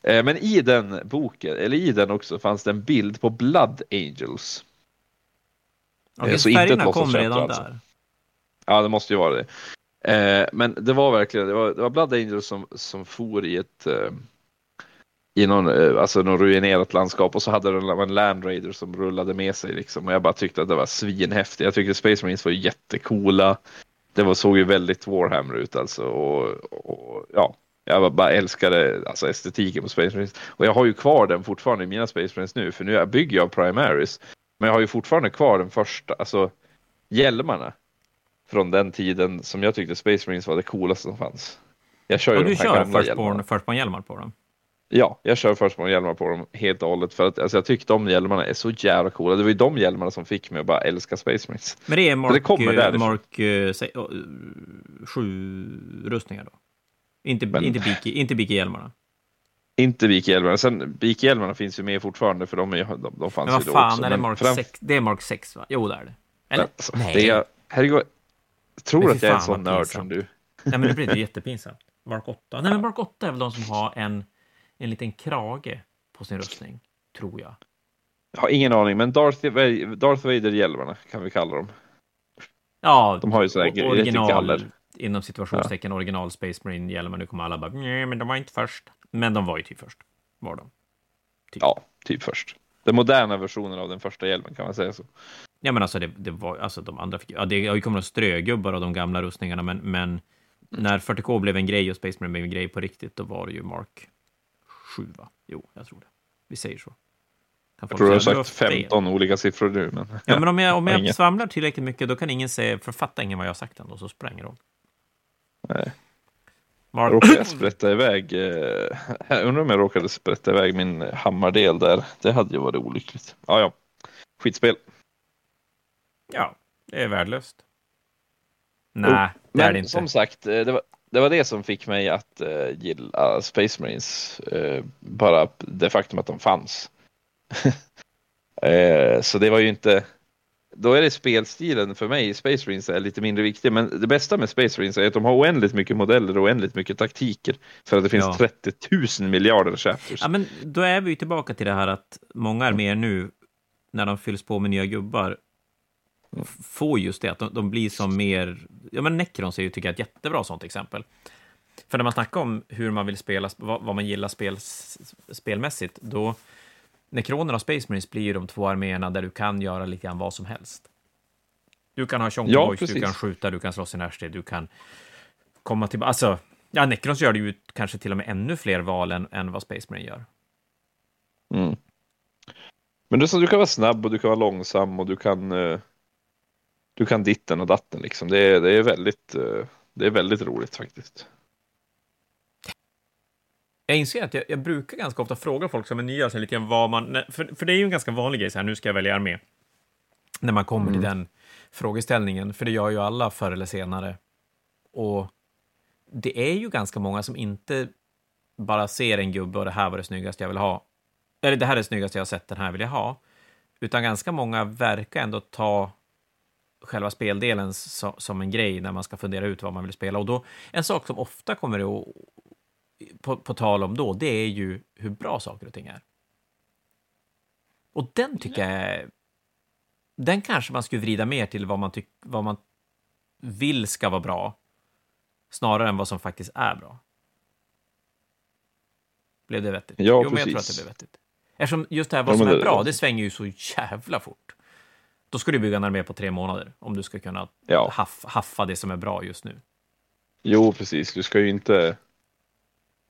Eh, men i den boken, eller i den också, fanns det en bild på Blood Angels. Okay, så färgerna inte kom redan alltså. där? Ja, det måste ju vara det. Eh, men det var verkligen, det var, det var Blood Angels som, som for i ett i någon, alltså någon ruinerat landskap och så hade de en Land Raider som rullade med sig liksom och jag bara tyckte att det var svinhäftigt. Jag tyckte Space Marines var jättecoola. Det var, såg ju väldigt Warhammer ut alltså och, och ja, jag bara älskade alltså, estetiken på Space Marines. Och jag har ju kvar den fortfarande i mina Space Marines nu, för nu bygger jag Primaris. Men jag har ju fortfarande kvar den första, alltså hjälmarna. Från den tiden som jag tyckte Space Marines var det coolaste som fanns. Jag kör ju och du kör Firstborn, Firstborn hjälmar på dem? Ja, jag kör Firstborn hjälmar på dem helt och hållet för att alltså, jag tyckte de hjälmarna är så jävla coola. Det var ju de hjälmarna som fick mig att bara älska Space Marines. Men det är Mark, det kommer Mark uh, 7 rustningar då? Inte, men, inte, Biki, inte Biki-hjälmarna? Inte Biki-hjälmarna. Sen Biki-hjälmarna finns ju med fortfarande för de, är, de, de fanns men vad ju då fan, också. Är det, Mark fram... 6, det är Mark 6 va? Jo det är det. Eller? Alltså, Nej. Det är, herregud, jag tror att jag är en sån nörd som du. Nej men det blir jättepinsamt. Mark 8. Nej men Mark 8 är väl de som har en, en liten krage på sin rustning. Tror jag. Jag har ingen aning, men Darth, Darth Vader-hjälmarna kan vi kalla dem. Ja, de har ju sådär original, inom situationstecken ja. original Space Marine hjälmar. Nu kommer alla bara, nej, men de var inte först. Men de var ju typ först. Var de. Typ. Ja, typ först. Den moderna versionen av den första hjälmen kan man säga så. Ja, men alltså det, det var, alltså de andra fick, ja, det har ju kommit strögubbar av de gamla rustningarna, men, men mm. när 40K blev en grej och Space Marine blev en grej på riktigt, då var det ju Mark 7, va? Jo, jag tror det. Vi säger så. Jag tror du har sagt 15 fel. olika siffror nu. Men... Ja, men om jag, om jag svamlar tillräckligt mycket, då kan ingen säga, författa ingen vad jag har sagt ändå, så ingen roll. Nej. Mark... Råkade jag sprätta iväg, eh, jag undrar om jag råkade sprätta iväg min hammardel där. Det hade ju varit olyckligt. Ja, ja. Skitspel. Ja, det är värdelöst. Nej, oh, det är det inte. Som sagt, eh, det var, det var det som fick mig att uh, gilla Space Marines. Uh, bara det faktum att de fanns. uh, så det var ju inte... Då är det spelstilen för mig, Space Marines är lite mindre viktig. Men det bästa med Space Marines är att de har oändligt mycket modeller och oändligt mycket taktiker. För att det finns ja. 30 000 miljarder chapters. Ja, men då är vi tillbaka till det här att många arméer nu, när de fylls på med nya gubbar, får just det, att de, de, blir som mer... Ja, men Necrons är ju, tycker jag, ett jättebra sånt exempel. För när man snackar om hur man vill spela, vad, vad man gillar spel, spelmässigt, då... Necronerna och Space Marines blir ju de två arméerna där du kan göra lite grann vad som helst. Du kan ha Chonky ja, du kan skjuta, du kan slåss i närstrid, du kan komma tillbaka. Alltså, ja, Necrons gör ju kanske till och med ännu fler val än, än vad Space Marine gör. Mm. Men du, så, du kan vara snabb och du kan vara långsam och du kan uh, du kan ditten och datten liksom. Det det är väldigt, uh, det är väldigt roligt faktiskt. Jag inser att jag, jag, brukar ganska ofta fråga folk som är nya, så lite grann vad man... För, för det är ju en ganska vanlig grej, så här, nu ska jag välja armé. När man kommer mm. till den frågeställningen, för det gör ju alla förr eller senare. Och det är ju ganska många som inte bara ser en gubbe och det här var det snyggaste jag vill ha. Eller det här är det snyggaste jag har sett, den här vill jag ha. Utan ganska många verkar ändå ta själva speldelen so som en grej när man ska fundera ut vad man vill spela. Och då, en sak som ofta kommer på, på tal om då, det är ju hur bra saker och ting är. Och den tycker jag Den kanske man skulle vrida mer till vad man, tyck, vad man vill ska vara bra, snarare än vad som faktiskt är bra. Blev det vettigt? Ja, jo, precis. men jag tror att det blev vettigt. Eftersom just det här vad som är bra, det svänger ju så jävla fort. Då ska du bygga en armé på tre månader om du ska kunna ja. haff, haffa det som är bra just nu. Jo, precis. Du ska ju inte.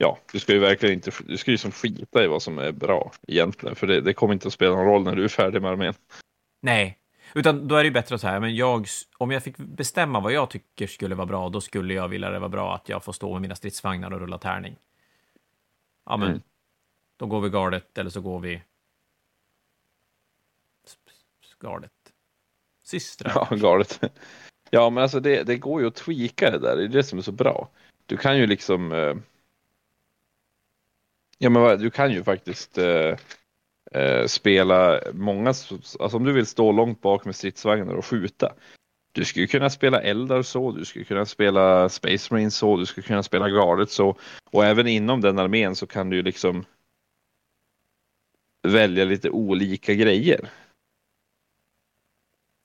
Ja, du ska ju verkligen inte. Du ska ju som skita i vad som är bra egentligen, för det, det kommer inte att spela någon roll när du är färdig med armén. Nej, utan då är det ju bättre att säga, men jag, om jag fick bestämma vad jag tycker skulle vara bra, då skulle jag vilja det vara bra att jag får stå med mina stridsvagnar och rulla tärning. Ja, men mm. då går vi gardet, eller så går vi gardet systrar. Ja, galet. Ja, men alltså det, det går ju att tweaka det där. Det är det som är så bra. Du kan ju liksom. Ja, men du kan ju faktiskt eh, eh, spela många. Alltså om du vill stå långt bak med stridsvagnar och skjuta. Du skulle kunna spela eldar så, du skulle kunna spela Space Marines så, du skulle kunna spela gardet så. Och även inom den armén så kan du liksom välja lite olika grejer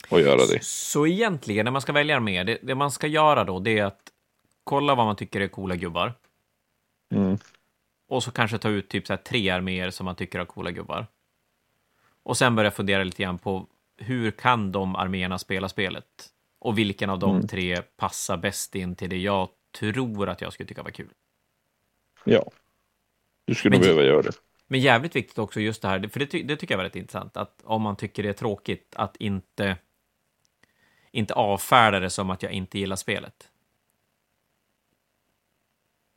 och göra det. Så egentligen, när man ska välja armé, det, det man ska göra då, det är att kolla vad man tycker är coola gubbar. Mm. Och så kanske ta ut typ så tre arméer som man tycker har coola gubbar. Och sen börja fundera lite grann på hur kan de arméerna spela spelet? Och vilken av de mm. tre passar bäst in till det jag tror att jag skulle tycka var kul? Ja, du skulle men, behöva göra det. Men jävligt viktigt också just det här, för det, det tycker jag var rätt intressant, att om man tycker det är tråkigt att inte inte avfärda det som att jag inte gillar spelet.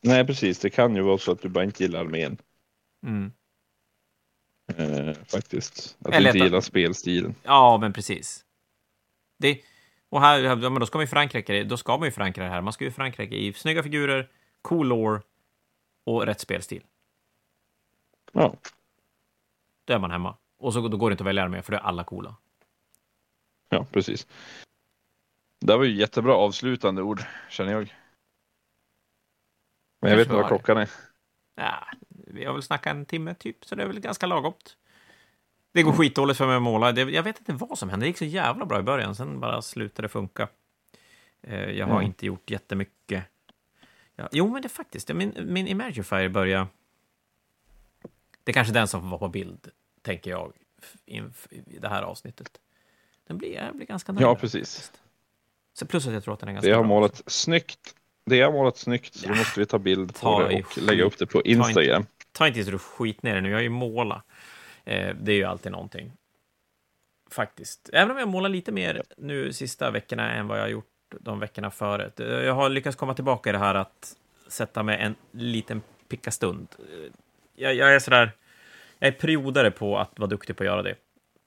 Nej, precis. Det kan ju vara så att du bara inte gillar armén. Mm. Eh, faktiskt. Att Eller du inte gillar spelstilen. Ja, men precis. Det, och här, ja, men då ska man ju förankra det. Då ska man ju förankra det här. Man ska ju förankra det i snygga figurer, cool lore och rätt spelstil. Ja. Då är man hemma. Och så då går det inte att välja armé, för det är alla coola. Ja, precis. Det var ju jättebra avslutande ord, känner jag. Men jag vet inte vad klockan är. Ja, vi har väl snackat en timme typ, så det är väl ganska lagomt. Det går skitdåligt för mig att måla. jag vet inte vad som hände. Det gick så jävla bra i början, sen bara slutade det funka. Eh, jag har mm. inte gjort jättemycket. Ja, jo, men det är faktiskt, min, min Imagifier börjar... Det är kanske den som får vara på bild, tänker jag, i det här avsnittet. Den blir, jag blir ganska nöjd. Ja, precis. Så plus att jag tror att den är ganska Det har målat snyggt. Det har målat snyggt, så ja. då måste vi ta bild på ta det och skit. lägga upp det på Instagram. Ta inte, ta inte så du skit ner det nu, jag har ju målat. Eh, det är ju alltid någonting. Faktiskt. Även om jag målar lite mer nu sista veckorna än vad jag har gjort de veckorna före. Jag har lyckats komma tillbaka i det här att sätta mig en liten pickastund. Jag, jag är sådär, jag är periodare på att vara duktig på att göra det.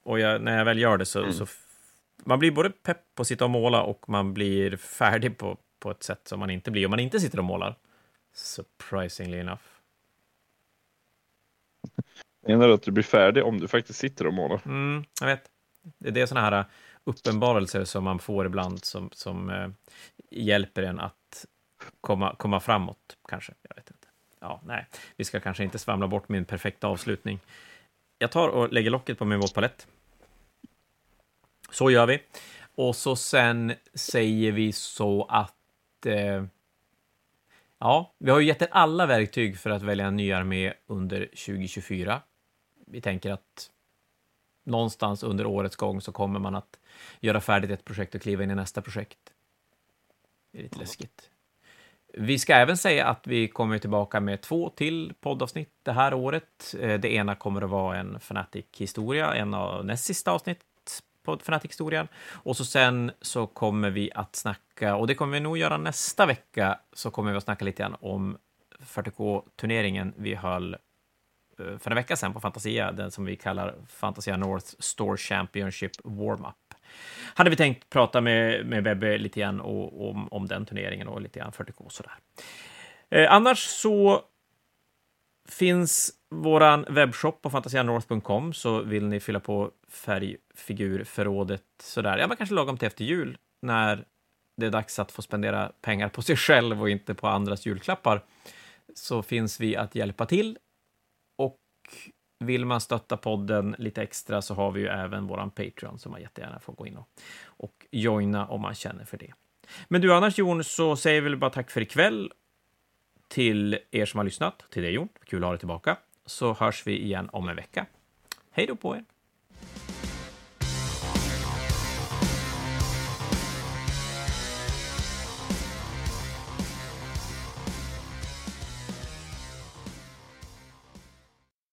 Och jag, när jag väl gör det så, mm. så man blir både pepp på att sitta och måla och man blir färdig på på ett sätt som man inte blir om man inte sitter och målar. Surprisingly enough. Menar du att du blir färdig om du faktiskt sitter och målar? Mm, jag vet. Det är såna här uppenbarelser som man får ibland som, som eh, hjälper en att komma, komma framåt, kanske. Jag vet inte. Ja, nej, vi ska kanske inte svamla bort min perfekta avslutning. Jag tar och lägger locket på min våtpalett. Så gör vi. Och så sen säger vi så att... Eh, ja, vi har ju gett er alla verktyg för att välja en ny armé under 2024. Vi tänker att någonstans under årets gång så kommer man att göra färdigt ett projekt och kliva in i nästa projekt. Det är lite läskigt. Vi ska även säga att vi kommer tillbaka med två till poddavsnitt det här året. Eh, det ena kommer att vara en Fnatic-historia, en av näst sista avsnitt på Fnatic-historien. Och så sen så kommer vi att snacka, och det kommer vi nog göra nästa vecka, så kommer vi att snacka lite grann om 40K-turneringen vi höll eh, för en vecka sedan på Fantasia, den som vi kallar Fantasia North Store Championship Warm-Up. Hade vi tänkt prata med, med Bebbe lite grann och, om, om den turneringen och lite grann 40K och sådär. Eh, annars så finns våran webbshop på fantasianorth.com så vill ni fylla på färgfigurförrådet sådär, ja men kanske lagom till efter jul när det är dags att få spendera pengar på sig själv och inte på andras julklappar så finns vi att hjälpa till. Och vill man stötta podden lite extra så har vi ju även våran Patreon som man jättegärna får gå in och, och joina om man känner för det. Men du, annars Jon, så säger vi väl bara tack för ikväll till er som har lyssnat, till dig Jon, kul att ha dig tillbaka, så hörs vi igen om en vecka. Hej då på er!